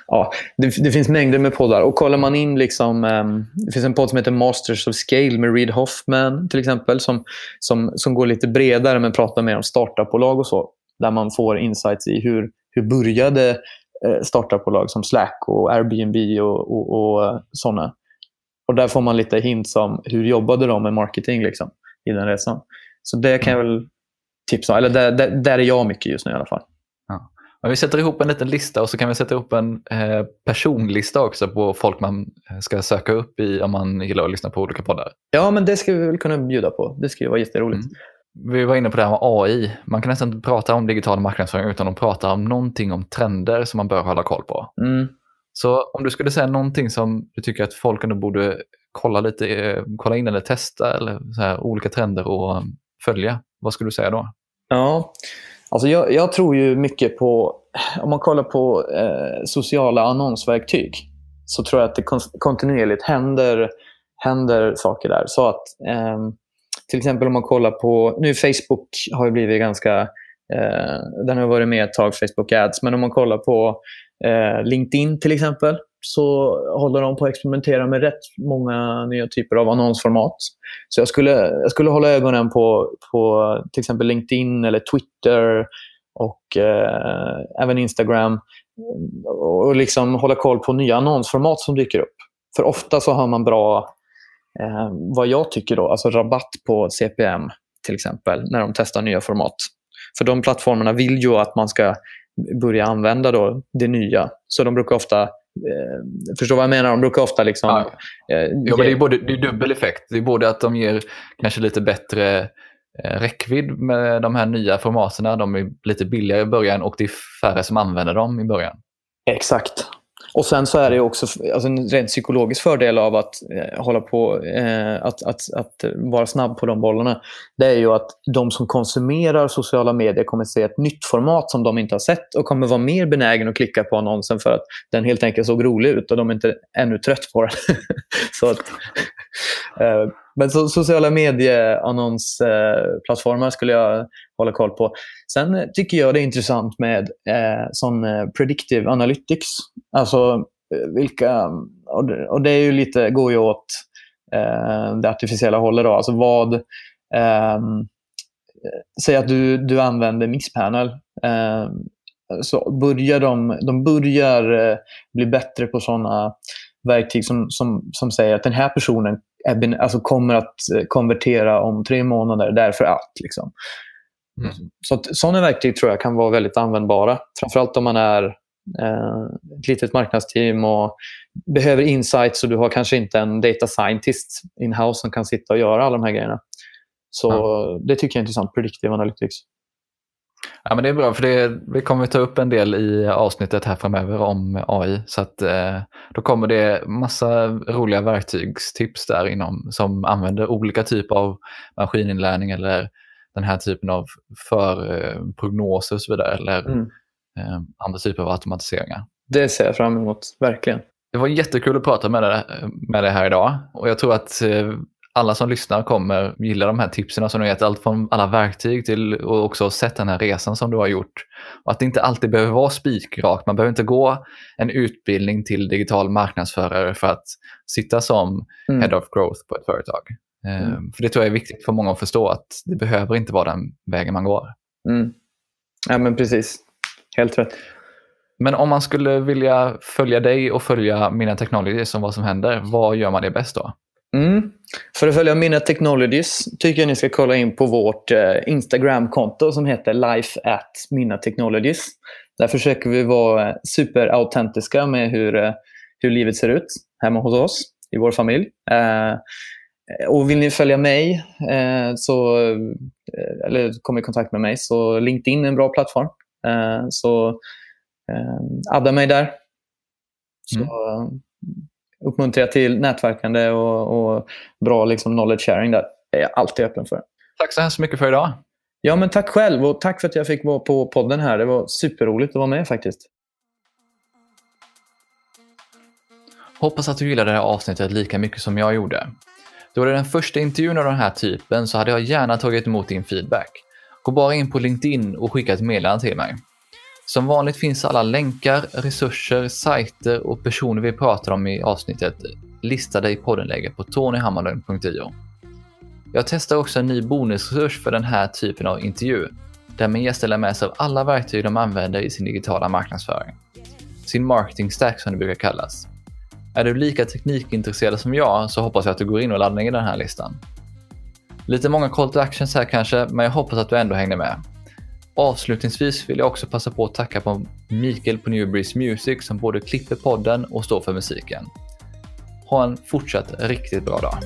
Ja, det, det finns mängder med poddar. Och kollar man in... liksom, um, Det finns en podd som heter Masters of Scale med Reid Hoffman till exempel som, som, som går lite bredare men pratar mer om startupbolag och så. Där man får insights i hur, hur började eh, startupbolag som Slack och Airbnb och, och, och eh, sådana. Och där får man lite hints om hur jobbade de med marketing liksom, i den resan. Så det kan jag väl tipsa. Eller där, där, där, är jag mycket just nu i alla fall. Ja. Men vi sätter ihop en liten lista och så kan vi sätta ihop en eh, personlista också på folk man eh, ska söka upp i om man gillar att lyssna på olika poddar. Ja, men det ska vi väl kunna bjuda på. Det ska ju vara jätteroligt. Mm. Vi var inne på det här med AI. Man kan nästan inte prata om digital marknadsföring utan att prata om någonting om trender som man bör hålla koll på. Mm. Så om du skulle säga någonting som du tycker att folk ändå borde kolla lite, eh, kolla in eller testa eller så här, olika trender och um, följa, vad skulle du säga då? Ja, alltså jag, jag tror ju mycket på, om man kollar på eh, sociala annonsverktyg, så tror jag att det kontinuerligt händer, händer saker där. Så att eh, till exempel om man kollar på, nu Facebook har ju blivit ganska, eh, den har varit med ett tag, Facebook Ads, men om man kollar på eh, LinkedIn till exempel, så håller de på att experimentera med rätt många nya typer av annonsformat. Så jag skulle, jag skulle hålla ögonen på, på till exempel LinkedIn eller Twitter och eh, även Instagram och liksom hålla koll på nya annonsformat som dyker upp. För ofta så har man bra, eh, vad jag tycker då, alltså rabatt på CPM till exempel, när de testar nya format. För de plattformarna vill ju att man ska börja använda då det nya. Så de brukar ofta Eh, förstår vad jag menar? De brukar ofta liksom... Ja. Eh, ja, men det är, både, det är dubbel effekt. Det är både att de ger kanske lite bättre eh, räckvidd med de här nya formaten. De är lite billigare i början och det är färre som använder dem i början. Exakt. Och sen så är det också alltså en rent psykologisk fördel av att eh, hålla på eh, att, att, att vara snabb på de bollarna. Det är ju att de som konsumerar sociala medier kommer se ett nytt format som de inte har sett och kommer vara mer benägen att klicka på annonsen för att den helt enkelt såg rolig ut och de är inte ännu trött på den. så att, eh, men så, sociala medieannonsplattformar skulle jag hålla koll på. Sen eh, tycker jag det är intressant med eh, sån eh, predictive analytics. Alltså eh, vilka, mm, och det, är ju lite, går ju åt eh, det artificiella hållet. Då. Alltså vad, ehm, eh, säg att du, du använder Mixpanel. Eh, så börjar de, de börjar bli bättre på såna verktyg som, som, som säger att den här personen är, alltså kommer att konvertera om tre månader därför att. Liksom. Mm. Så sådana verktyg tror jag kan vara väldigt användbara. Framförallt om man är eh, ett litet marknadsteam och behöver insights och du har kanske inte en data scientist in-house som kan sitta och göra alla de här grejerna. Så ja. det tycker jag är intressant, predictive analytics. Ja, men det är bra, för det, vi kommer ta upp en del i avsnittet här framöver om AI. Så att, eh, då kommer det massa roliga verktygstips där inom som använder olika typer av maskininlärning eller den här typen av förprognoser och så vidare. Eller mm. eh, andra typer av automatiseringar. Det ser jag fram emot, verkligen. Det var jättekul att prata med dig med det här idag. Och jag tror att eh, alla som lyssnar kommer gilla de här tipsen som du har gett. Allt från alla verktyg till och också sett den här resan som du har gjort. Och att det inte alltid behöver vara spikrakt. Man behöver inte gå en utbildning till digital marknadsförare för att sitta som mm. Head of Growth på ett företag. Mm. Ehm, för det tror jag är viktigt för många att förstå att det behöver inte vara den vägen man går. Mm. Ja, men precis. Helt rätt. Men om man skulle vilja följa dig och följa Mina Technologies om vad som händer, vad gör man det bäst då? Mm. För att följa Mina Technologies tycker jag ni ska kolla in på vårt eh, Instagram-konto som heter life at Mina Technologies. Där försöker vi vara superautentiska med hur, hur livet ser ut hemma hos oss, i vår familj. Och vill ni följa mig, så, eller komma i kontakt med mig, så LinkedIn är en bra plattform. Så adda mig där. Så mm. uppmuntrar jag till nätverkande och, och bra liksom, knowledge sharing där. Det är jag alltid öppen för. Tack så hemskt mycket för idag. Ja, men tack själv och tack för att jag fick vara på podden här. Det var superroligt att vara med faktiskt. Hoppas att du gillade det här avsnittet lika mycket som jag gjorde. Då det är den första intervjun av den här typen så hade jag gärna tagit emot din feedback. Gå bara in på LinkedIn och skicka ett meddelande till mig. Som vanligt finns alla länkar, resurser, sajter och personer vi pratar om i avsnittet listade i poddenläget på tonyhammarlund.io. Jag testar också en ny bonusresurs för den här typen av intervju, där min gäst delar med sig av alla verktyg de använder i sin digitala marknadsföring. Sin marketing stack som det brukar kallas. Är du lika teknikintresserad som jag så hoppas jag att du går in och laddar ner den här listan. Lite många call to actions här kanske, men jag hoppas att du ändå hängde med. Avslutningsvis vill jag också passa på att tacka på Mikael på Newbreeze Music som både klipper podden och står för musiken. Ha en fortsatt riktigt bra dag.